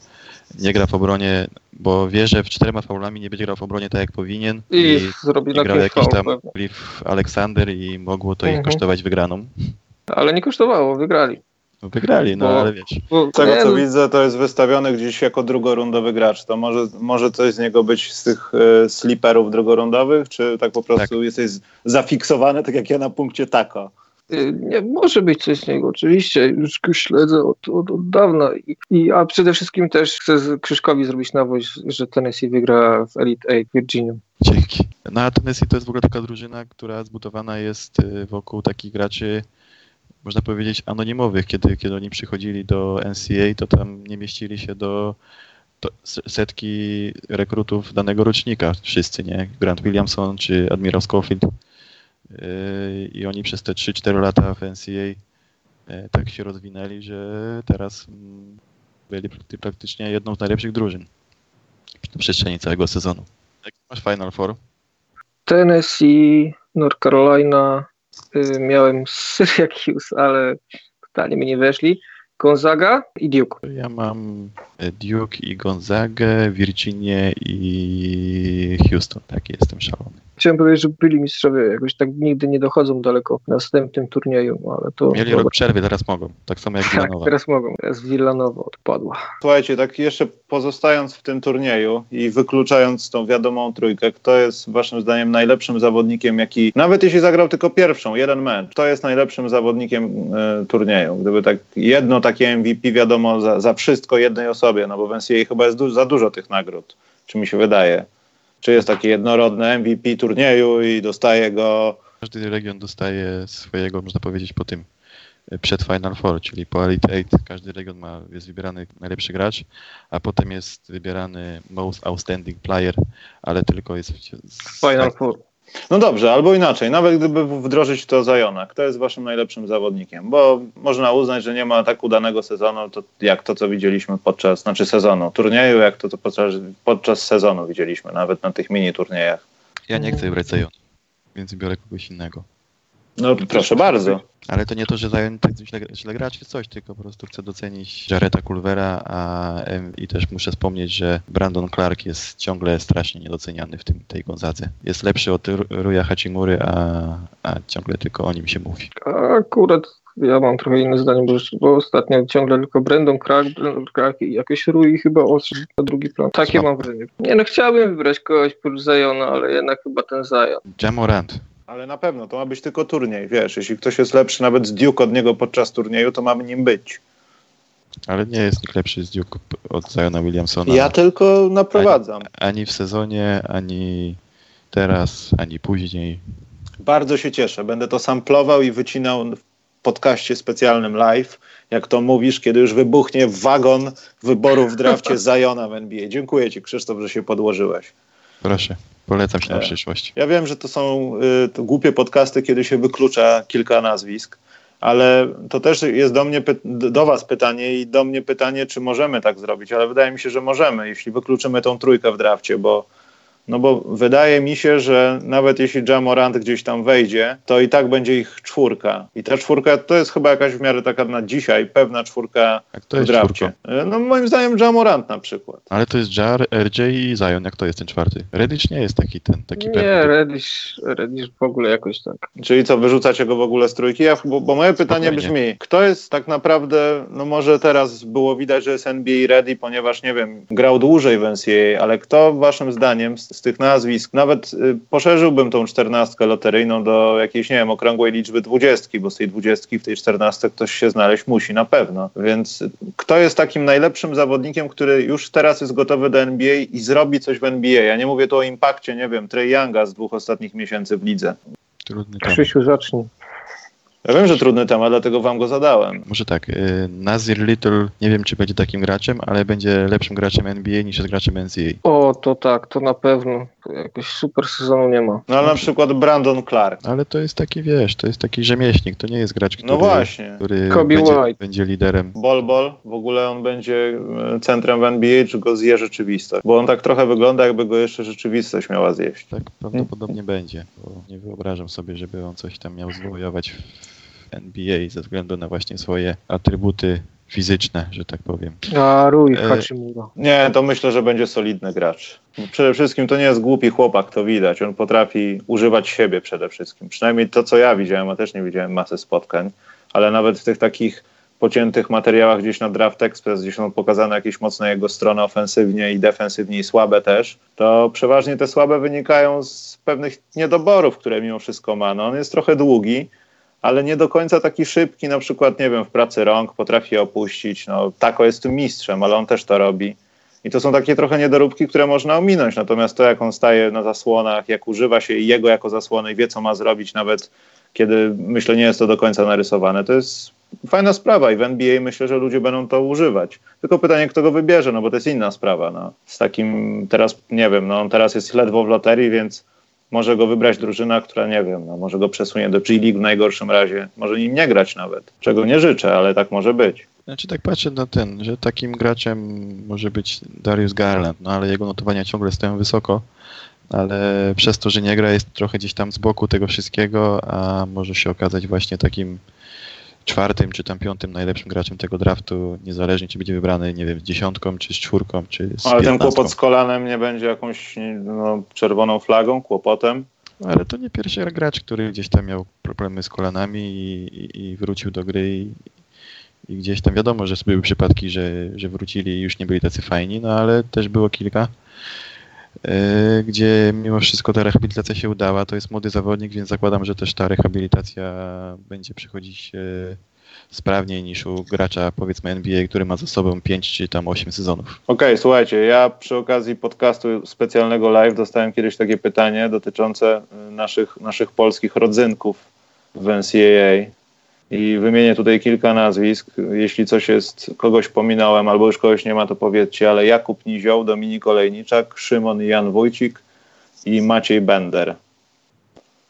nie gra w obronie, bo wie, że w czterema faulami nie będzie grał w obronie tak jak powinien. I, i zrobi grał jakiś tam Cliff Aleksander i mogło to ich mhm. kosztować wygraną. Ale nie kosztowało, wygrali. No wygrali, no bo, ale wiesz. Z tego co widzę, to jest wystawiony gdzieś jako drugorundowy gracz. To może, może coś z niego być z tych e, sliperów drugorundowych, czy tak po prostu tak. jesteś zafiksowany, tak jak ja na punkcie tako? Y, nie, może być coś z niego, oczywiście, już śledzę od, od, od dawna. I, I, a przede wszystkim też chcę Krzyszkowi zrobić nawoź, że Tennessee wygra w Elite 8 Virginia. Dzięki. No a Tennessee to jest w ogóle taka drużyna, która zbudowana jest y, wokół takich graczy można powiedzieć, anonimowych. Kiedy, kiedy oni przychodzili do NCA, to tam nie mieścili się do, setki rekrutów danego rocznika. Wszyscy, nie? Grant Williamson czy Admiral Schofield. Yy, I oni przez te 3-4 lata w NCA yy, tak się rozwinęli, że teraz mm, byli praktycznie jedną z najlepszych drużyn na przestrzeni całego sezonu. Jak masz Final Four? Tennessee, North Carolina, miałem [LAUGHS] Syracuse, ale totalnie mi nie weszli. Gonzaga i Duke. Ja mam e, Duke i Gonzagę, Virginię i Houston. Taki jestem szalony. Chciałem powiedzieć, że byli mistrzowie jakoś tak nigdy nie dochodzą daleko w następnym turnieju, ale to... Mieli rok przerwy, teraz mogą. Tak samo jak Villanowa. Tak, teraz mogą. Teraz Villanowa odpadła. Słuchajcie, tak jeszcze pozostając w tym turnieju i wykluczając tą wiadomą trójkę, kto jest waszym zdaniem najlepszym zawodnikiem, jaki, nawet jeśli zagrał tylko pierwszą, jeden mecz, kto jest najlepszym zawodnikiem y, turnieju? Gdyby tak jedno takie MVP wiadomo za, za wszystko jednej osobie, no bo w NCAA chyba jest du za dużo tych nagród, czy mi się wydaje czy jest taki jednorodny MVP turnieju i dostaje go. Każdy region dostaje swojego, można powiedzieć, po tym e, przed Final Four, czyli po Elite Eight. Każdy region ma, jest wybierany najlepszy gracz, a potem jest wybierany Most Outstanding Player, ale tylko jest z Final Four. No dobrze, albo inaczej, nawet gdyby wdrożyć to Zajona, kto jest waszym najlepszym zawodnikiem? Bo można uznać, że nie ma tak udanego sezonu, to jak to, co widzieliśmy podczas, znaczy sezonu, turnieju, jak to, co podczas, podczas sezonu widzieliśmy, nawet na tych mini turniejach. Ja nie chcę brać Zajona, więc biorę kogoś innego. No proszę bardzo. Ale to nie to, że zająć tak źle, źle gra czy coś, tylko po prostu chcę docenić Jareta Culvera a, i też muszę wspomnieć, że Brandon Clark jest ciągle strasznie niedoceniany w tym, tej Gonzadze. Jest lepszy od Ruya Hachimury, a, a ciągle tylko o nim się mówi. Akurat ja mam trochę inne zdanie, bo, bo ostatnio ciągle tylko Brandon Clark, Brandon Clark i jakieś Rui chyba odszedł na drugi plan. Takie mam wrażenie. Nie no, chciałbym wybrać kogoś po Zajona, ale jednak chyba ten Zajon. Jamorant. Ale na pewno, to ma być tylko turniej, wiesz, jeśli ktoś jest lepszy nawet z Duke od niego podczas turnieju, to mamy nim być. Ale nie jest nikt lepszy z Duke od Ziona Williamsona. Ja tylko naprowadzam. Ani, ani w sezonie, ani teraz, ani później. Bardzo się cieszę. Będę to samplował i wycinał w podcaście specjalnym live, jak to mówisz, kiedy już wybuchnie wagon wyborów w drafcie [LAUGHS] Zajona w NBA. Dziękuję Ci, Krzysztof, że się podłożyłeś. Proszę, polecam się na E, przyszłość. Ja wiem, że to są y, to głupie podcasty, kiedy się wyklucza kilka nazwisk, ale to też jest do mnie, do was pytanie i do mnie pytanie, czy możemy tak zrobić, ale wydaje mi się, że możemy, jeśli wykluczymy tą trójkę w drafcie, bo no bo wydaje mi się, że nawet jeśli Jamorant gdzieś tam wejdzie, to i tak będzie ich czwórka. I ta czwórka to jest chyba jakaś w miarę taka na dzisiaj, pewna czwórka Jak to w jest drafcie. czwórką? Y, No moim zdaniem Jamorant na przykład. Ale to jest Jar, RJ i Zion, jak to jest ten czwarty? Reddish nie jest taki ten, taki Nie, pewny. Reddish, Reddish w ogóle jakoś tak. Czyli co, wyrzucacie go w ogóle z trójki? Ja, bo, bo moje pytanie Spokojnie. brzmi, kto jest tak naprawdę, no może teraz było widać, że jest NBA ready, ponieważ nie wiem, grał dłużej w NCAA, ale kto waszym zdaniem z, tych nazwisk, nawet y, poszerzyłbym tą czternastkę loteryjną do jakiejś, nie wiem, okrągłej liczby dwudziestki, bo z tej dwudziestki w tej czternastce ktoś się znaleźć musi na pewno. Więc y, kto jest takim najlepszym zawodnikiem, który już teraz jest gotowy do NBA i zrobi coś w NBA? Ja nie mówię tu o impakcie, nie wiem, Trey Younga z dwóch ostatnich miesięcy w lidze. Trudny. Krzysiu, zacznij. Ja wiem, że trudny temat, dlatego wam go zadałem. Może tak, y, Nazir Little, nie wiem czy będzie takim graczem, ale będzie lepszym graczem NBA niż jest graczem NCAA. O, to tak, to na pewno. Jakoś super sezonu nie ma. No ale na przykład Brandon Clark. Ale to jest taki, wiesz, to jest taki rzemieślnik, to nie jest gracz, który, No właśnie. który Kobe będzie, White. będzie liderem. Bol Bol, w ogóle on będzie e, centrem w NBA, czy go zje rzeczywistość? Bo on tak trochę wygląda, jakby go jeszcze rzeczywistość miała zjeść. Tak prawdopodobnie będzie, bo nie wyobrażam sobie, żeby on coś tam miał zwojować w NBA ze względu na właśnie swoje atrybuty fizyczne, że tak powiem. A Rui E, Hachimura. Nie, to myślę, że będzie solidny gracz. Przede wszystkim to nie jest głupi chłopak, to widać. On potrafi używać siebie przede wszystkim. Przynajmniej to, co ja widziałem, a też nie widziałem masy spotkań, ale nawet w tych takich pociętych materiałach gdzieś na Draft Express, gdzie są pokazane jakieś mocne jego strony ofensywnie i defensywnie i słabe też, to przeważnie te słabe wynikają z pewnych niedoborów, które mimo wszystko ma. No, on jest trochę długi, ale nie do końca taki szybki, na przykład, nie wiem, w pracy rąk, potrafi opuścić. No, Tako jest tym mistrzem, ale on też to robi. I to są takie trochę niedoróbki, które można ominąć. Natomiast to, jak on staje na zasłonach, jak używa się jego jako zasłony i wie, co ma zrobić, nawet kiedy myślę, nie jest to do końca narysowane, to jest fajna sprawa i w NBA myślę, że ludzie będą to używać. Tylko pytanie, kto go wybierze, no bo to jest inna sprawa. No. Z takim teraz, nie wiem, no on teraz jest ledwo w loterii, więc może go wybrać drużyna, która nie wiem, no, może go przesunie do G League w najgorszym razie. Może nim nie grać nawet. Czego nie życzę, ale tak może być. Znaczy tak patrzę na ten, że takim graczem może być Darius Garland, no ale jego notowania ciągle stoją wysoko, ale przez to, że nie gra jest trochę gdzieś tam z boku tego wszystkiego, a może się okazać właśnie takim czwartym czy tam piątym najlepszym graczem tego draftu, niezależnie czy będzie wybrany, nie wiem, z dziesiątką, czy z czwórką, czy z Ale ten piętnastką. kłopot z kolanem nie będzie jakąś no, czerwoną flagą, kłopotem. Ale to nie pierwszy gracz, który gdzieś tam miał problemy z kolanami i, i, i wrócił do gry i, i gdzieś tam wiadomo, że były przypadki, że, że wrócili i już nie byli tacy fajni, no ale też było kilka, gdzie mimo wszystko ta rehabilitacja się udała. To jest młody zawodnik, więc zakładam, że też ta rehabilitacja będzie przychodzić e, sprawniej niż u gracza powiedzmy NBA, który ma za sobą 5 czy tam 8 sezonów. Okej, słuchajcie, ja przy okazji podcastu specjalnego live dostałem kiedyś takie pytanie dotyczące y, naszych, naszych polskich rodzynków w NCAA i wymienię tutaj kilka nazwisk. Jeśli coś jest, kogoś pominąłem albo już kogoś nie ma, to powiedzcie, ale Jakub Nizioł, Dominik Olejniczak, Szymon Jan Wójcik i Maciej Bender.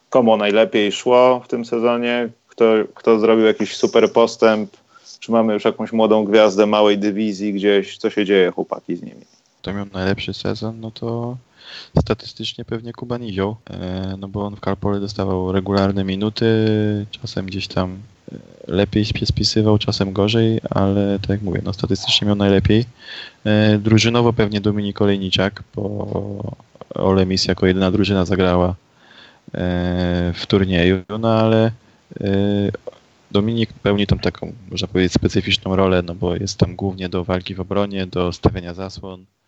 Komu najlepiej szło w tym sezonie? Kto, kto zrobił jakiś super postęp? Czy mamy już jakąś młodą gwiazdę małej dywizji gdzieś? Co się dzieje, chłopaki, z nimi? kto miał najlepszy sezon, no to statystycznie pewnie Kuba Nizioł, e, no bo on w Karpole dostawał regularne minuty, czasem gdzieś tam lepiej się spisywał, czasem gorzej, ale tak jak mówię, no statystycznie miał najlepiej. E, Drużynowo pewnie Dominik Olejniczak, bo Olemis jako jedyna drużyna zagrała e, w turnieju, no ale e, Dominik pełni tą taką, można powiedzieć, specyficzną rolę, no bo jest tam głównie do walki w obronie, do stawiania zasłon, e,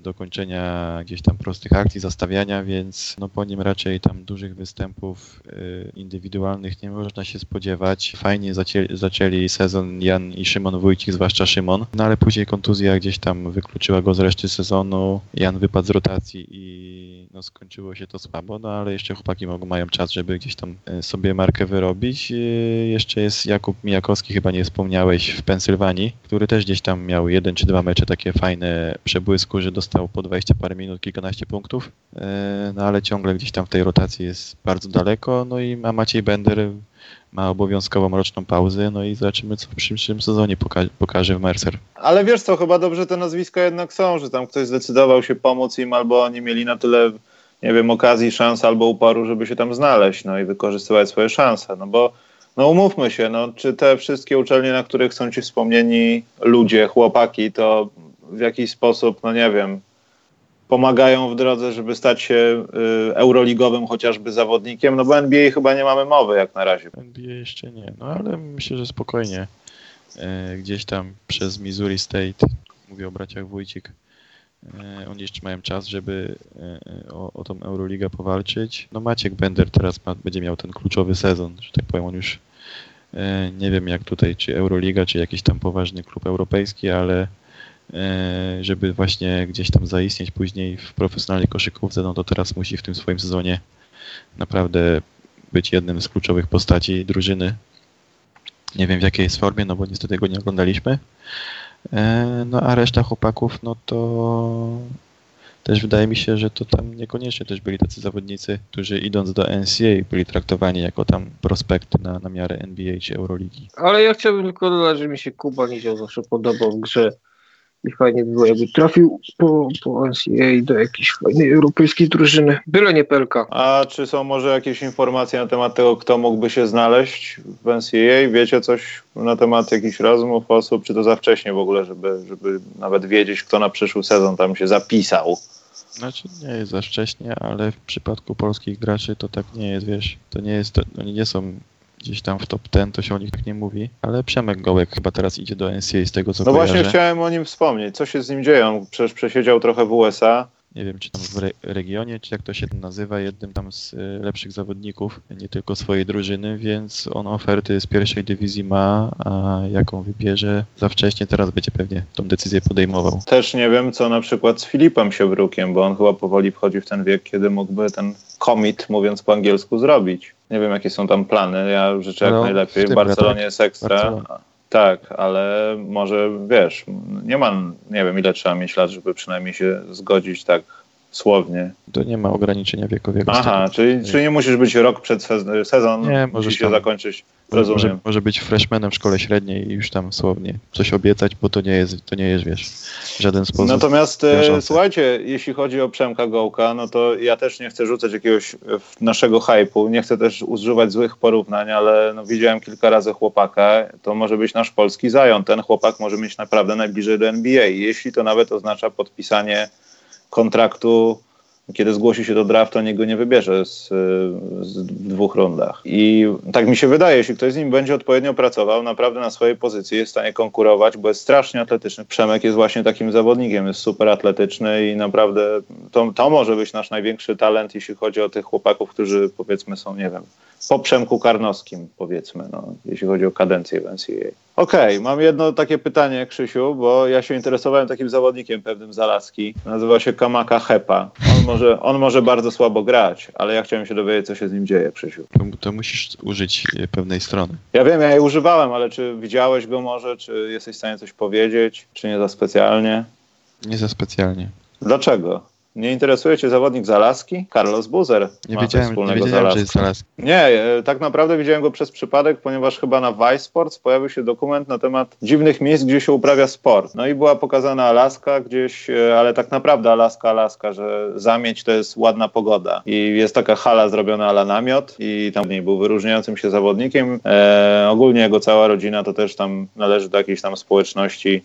do kończenia gdzieś tam prostych akcji, zastawiania, więc no po nim raczej tam dużych występów e, indywidualnych nie można się spodziewać. Fajnie zaczęli sezon Jan i Szymon Wójcik, zwłaszcza Szymon, no ale później kontuzja gdzieś tam wykluczyła go z reszty sezonu. Jan wypadł z rotacji i no skończyło się to słabo, no ale jeszcze chłopaki mogą, mają czas, żeby gdzieś tam e, sobie markę wyrobić. E, jeszcze jest Jakub Mijakowski, chyba nie wspomniałeś, w Pensylwanii, który też gdzieś tam miał jeden czy dwa mecze takie fajne przebłysku, że dostał po 20 parę minut, kilkanaście punktów, e, no ale ciągle gdzieś tam w tej rotacji jest bardzo daleko, no i ma Maciej Bender ma obowiązkową roczną pauzę, no i zobaczymy, co w przyszłym sezonie poka- pokaże w Mercer. Ale wiesz co, chyba dobrze te nazwiska jednak są, że tam ktoś zdecydował się pomóc im, albo oni mieli na tyle, nie wiem, okazji, szans albo uporu, żeby się tam znaleźć, no i wykorzystywać swoje szanse, no bo no umówmy się, no, czy te wszystkie uczelnie, na których są ci wspomnieni ludzie, chłopaki, to w jakiś sposób, no nie wiem, pomagają w drodze, żeby stać się y, euroligowym chociażby zawodnikiem, no bo NBA chyba nie mamy mowy jak na razie. NBA jeszcze nie, no ale myślę, że spokojnie e, gdzieś tam przez Missouri State, mówię o braciach Wójcik, e, oni jeszcze mają czas, żeby e, o, o tą Euroligę powalczyć. No Maciek Bender teraz ma, będzie miał ten kluczowy sezon, że tak powiem, on już nie wiem jak tutaj, czy Euroliga, czy jakiś tam poważny klub europejski, ale żeby właśnie gdzieś tam zaistnieć później w profesjonalnej koszykówce, no to teraz musi w tym swoim sezonie naprawdę być jednym z kluczowych postaci drużyny. Nie wiem w jakiej jest formie, no bo niestety go nie oglądaliśmy. E, no a reszta chłopaków, no to też wydaje mi się, że to tam niekoniecznie też byli tacy zawodnicy, którzy idąc do NCAA byli traktowani jako tam prospekty na, na miarę NBA czy Euroligi. Ale ja chciałbym tylko dodać, że mi się Kuba Nizioł zawsze podobał w grze i fajnie by było, jakby trafił po, po NCAA do jakiejś fajnej europejskiej drużyny. Byle nie Pelka. A czy są może jakieś informacje na temat tego, kto mógłby się znaleźć w NCAA? Wiecie coś na temat jakichś rozmów osób, czy to za wcześnie w ogóle, żeby, żeby nawet wiedzieć, kto na przyszły sezon tam się zapisał? Znaczy nie jest za wcześnie, ale w przypadku polskich graczy to tak nie jest, wiesz, to nie jest, to, oni nie są gdzieś tam w top 10, to się o nich tak nie mówi, ale Przemek Gołek chyba teraz idzie do NCAA z tego co No kojarzę. właśnie chciałem o nim wspomnieć. Co się z nim dzieje? On przecież przesiedział trochę w USA. Nie wiem, czy tam w re regionie, czy jak to się nazywa, jednym tam z y, lepszych zawodników, nie tylko swojej drużyny, więc on oferty z pierwszej dywizji ma, a jaką wybierze za wcześnie, teraz będzie pewnie tą decyzję podejmował. Też nie wiem, co na przykład z Filipem Siebrukiem, bo on chyba powoli wchodzi w ten wiek, kiedy mógłby ten commit, mówiąc po angielsku, zrobić. Nie wiem, jakie są tam plany. Ja życzę jak No, najlepiej. w Barcelonie tak. jest ekstra. Barcelona. Tak, ale może wiesz, nie ma, nie wiem, ile trzeba mieć lat, żeby przynajmniej się zgodzić tak słownie. To nie ma ograniczenia wiekowego. Aha, czyli, czyli nie musisz być rok przed sez- sezon, Nie, musi się tam- zakończyć. Może, Rozumiem. może być freshmanem w szkole średniej i już tam słownie coś obiecać, bo to nie jest, to nie jest wiesz, w żaden sposób. Natomiast e, słuchajcie, jeśli chodzi o Przemka Gołka, no to ja też nie chcę rzucać jakiegoś e, naszego hypu, nie chcę też używać złych porównań, ale no, widziałem kilka razy chłopaka, to może być nasz polski Zion. Ten chłopak może mieć naprawdę najbliżej do NBA, jeśli to nawet oznacza podpisanie kontraktu kiedy zgłosi się do draftu, nikt go nie wybierze z, z dwóch rundach. I tak mi się wydaje, jeśli ktoś z nim będzie odpowiednio pracował, naprawdę na swojej pozycji jest w stanie konkurować, bo jest strasznie atletyczny. Przemek jest właśnie takim zawodnikiem, jest super atletyczny i naprawdę to, to może być nasz największy talent, jeśli chodzi o tych chłopaków, którzy powiedzmy są, nie wiem, po Przemku Karnowskim, powiedzmy, no, jeśli chodzi o kadencję w NCAA. Okej, okay, mam jedno takie pytanie, Krzysiu, bo ja się interesowałem takim zawodnikiem pewnym z Alaski. Nazywa się Kamaka Hepa. On może, on może bardzo słabo grać, ale ja chciałem się dowiedzieć, co się z nim dzieje, Krzysiu. To, to musisz użyć e, pewnej strony. Ja wiem, ja jej używałem, ale czy widziałeś go może? Czy jesteś w stanie coś powiedzieć? Czy nie za specjalnie? Nie za specjalnie. Dlaczego? Nie interesuje cię zawodnik z Alaski? Carlos Buzer. Nie ma wiedziałem, nie wspólnego z wiedziałem że jest z Alaski. Nie, e, tak naprawdę widziałem go przez przypadek, ponieważ chyba na Vice Sports pojawił się dokument na temat dziwnych miejsc, gdzie się uprawia sport. No i była pokazana Alaska gdzieś, e, ale tak naprawdę Alaska, Alaska, że zamieć to jest ładna pogoda. I jest taka hala zrobiona ala namiot i tam nie był wyróżniającym się zawodnikiem. E, ogólnie jego cała rodzina to też tam należy do jakiejś tam społeczności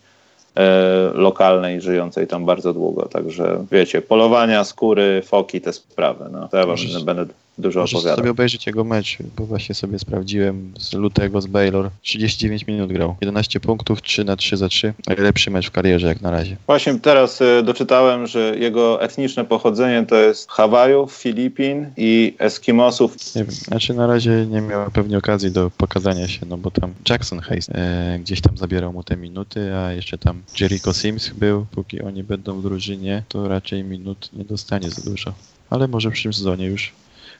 lokalnej, żyjącej tam bardzo długo. Także wiecie, polowania, skóry, foki, te sprawy. No, to ja wam Możesz- będę dużo Możesz opowiadał. sobie obejrzeć jego mecz, bo właśnie sobie sprawdziłem z lutego z Baylor. 39 minut grał. 11 punktów, 3 na 3 za 3. Najlepszy mecz w karierze jak na razie. Właśnie teraz y, doczytałem, że jego etniczne pochodzenie to jest Hawajów, Filipin i Eskimosów. Nie wiem, znaczy na razie nie miał pewnie okazji do pokazania się, no bo tam Jackson Hayes e, gdzieś tam zabierał mu te minuty, a jeszcze tam Jericho Sims był. Póki oni będą w drużynie, to raczej minut nie dostanie za dużo. ale może w przyszłym sezonie już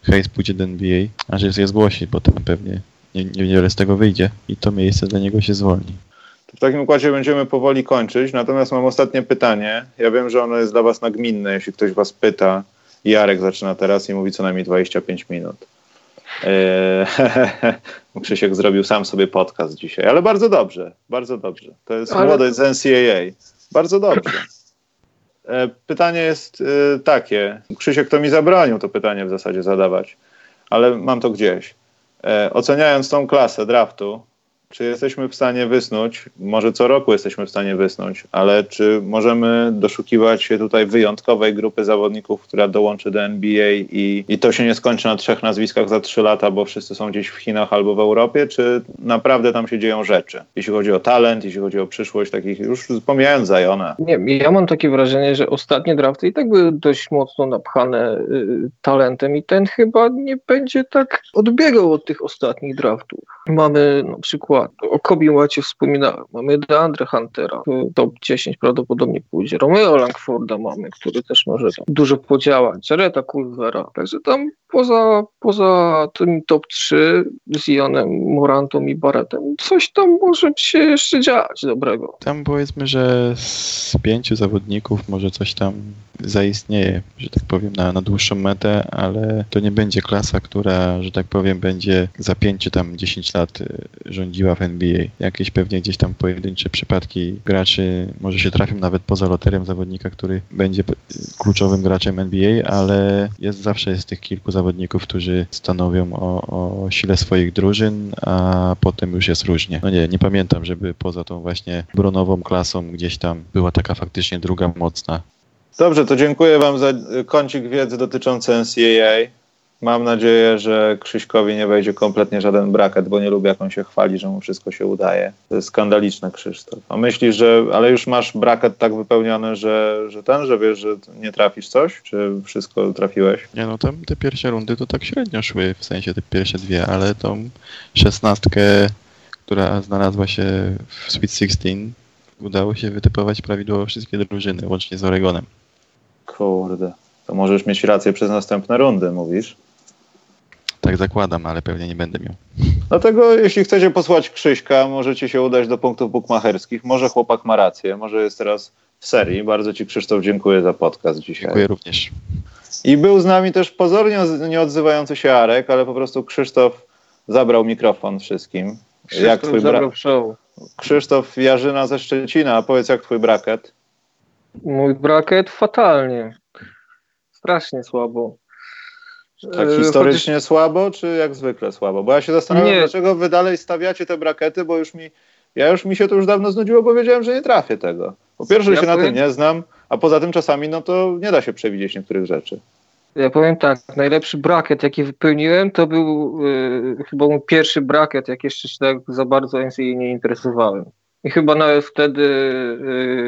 Hayes pójdzie do NBA, a że jest głosi, bo tam pewnie nie, niewiele z tego wyjdzie i to miejsce dla niego się zwolni. W takim układzie będziemy powoli kończyć, natomiast mam ostatnie pytanie. Ja wiem, że ono jest dla Was nagminne, jeśli ktoś Was pyta. Jarek zaczyna teraz i mówi co najmniej 25 minut. Eee, [LAUGHS] Krzysiek zrobił sam sobie podcast dzisiaj, ale bardzo dobrze, bardzo dobrze. To jest ale... młody z NCAA. Bardzo dobrze. Eee, pytanie jest e, takie. Krzysiek to mi zabronił to pytanie w zasadzie zadawać, ale mam to gdzieś. Eee, oceniając tą klasę draftu, czy jesteśmy w stanie wysnuć, może co roku jesteśmy w stanie wysnuć, ale czy możemy doszukiwać się tutaj wyjątkowej grupy zawodników, która dołączy do NBA i, i to się nie skończy na trzech nazwiskach za trzy lata, bo wszyscy są gdzieś w Chinach albo w Europie, czy naprawdę tam się dzieją rzeczy, jeśli chodzi o talent, jeśli chodzi o przyszłość takich, już pomijając Zajona. Nie, ja mam takie wrażenie, że ostatnie drafty i tak były dość mocno napchane y, talentem i ten chyba nie będzie tak odbiegał od tych ostatnich draftów. Mamy na przykład o Kobe Łacie wspominałem. Mamy Deandre Huntera, top 10 prawdopodobnie pójdzie. Romeo Langforda mamy, który też może dużo podziałać. Jareta Culvera. Także tam poza, poza tym top 3 z Ionem, Morantą i Barrettem, coś tam może się jeszcze dziać dobrego. Tam powiedzmy, że z pięciu zawodników może coś tam zaistnieje, że tak powiem, na, na dłuższą metę, ale to nie będzie klasa, która, że tak powiem, będzie za 5 czy tam 10 lat y, rządziła w NBA. Jakieś pewnie gdzieś tam pojedyncze przypadki graczy może się trafią nawet poza loterem zawodnika, który będzie kluczowym graczem NBA, ale jest zawsze jest tych kilku zawodników, którzy stanowią o, o sile swoich drużyn, a potem już jest różnie. No nie, nie pamiętam, żeby poza tą właśnie bronową klasą gdzieś tam była taka faktycznie druga mocna. Dobrze, to dziękuję Wam za kącik wiedzy dotyczący NCAA. Mam nadzieję, że Krzyśkowi nie wejdzie kompletnie żaden braket, bo nie lubię, jak on się chwali, że mu wszystko się udaje. To jest skandaliczne, Krzysztof. A myślisz, że, ale już masz braket tak wypełniony, że, że ten, że wiesz, że nie trafisz coś? Czy wszystko trafiłeś? Nie, no tam te pierwsze rundy to tak średnio szły, w sensie te pierwsze dwie, ale tą szesnastkę, która znalazła się w Sweet Sixteen, udało się wytypować prawidłowo wszystkie drużyny, łącznie z Oregonem. Kurde. To możesz mieć rację przez następne rundy, mówisz? Tak zakładam, ale pewnie nie będę miał. Dlatego jeśli chcecie posłać Krzyśka, możecie się udać do punktów bukmacherskich. Może chłopak ma rację, może jest teraz w serii. Bardzo Ci Krzysztof dziękuję za podcast dzisiaj. Dziękuję również. I był z nami też pozornie nie odzywający się Arek, ale po prostu Krzysztof zabrał mikrofon wszystkim. Krzysztof jak twój bra... Krzysztof Jarzyna ze Szczecina, a powiedz jak twój braket? Mój braket fatalnie. Strasznie słabo. Tak e, historycznie Chociaż... słabo, czy jak zwykle słabo? Bo ja się zastanawiam, nie. dlaczego wy dalej stawiacie te brakety, bo już mi, ja już mi się to już dawno znudziło, bo wiedziałem, że nie trafię tego. Po pierwsze, ja się powiem... na tym nie znam, a poza tym czasami no to nie da się przewidzieć niektórych rzeczy. Ja powiem tak, najlepszy braket, jaki wypełniłem, to był yy, chyba mój pierwszy braket, jak jeszcze się tak za bardzo NCAA nie interesowałem. I chyba nawet wtedy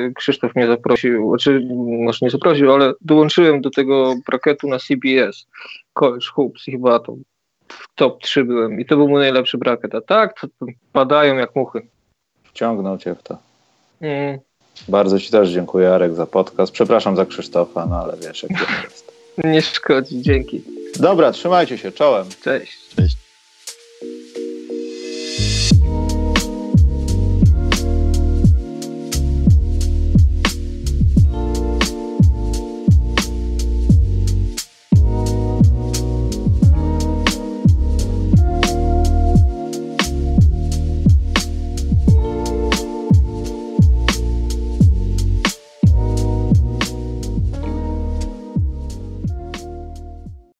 y, Krzysztof mnie zaprosił, znaczy może nie zaprosił, ale dołączyłem do tego braketu na CBS, College Hoops i chyba to w top 3 byłem i to był mój najlepszy braket, a tak to, to padają jak muchy. Wciągnął cię w to. Mm. Bardzo ci też dziękuję Arek za podcast. Przepraszam za Krzysztofa, no ale wiesz jak to jest. [LAUGHS] Nie szkodzi, dzięki. Dobra, trzymajcie się, czołem. Cześć. Cześć.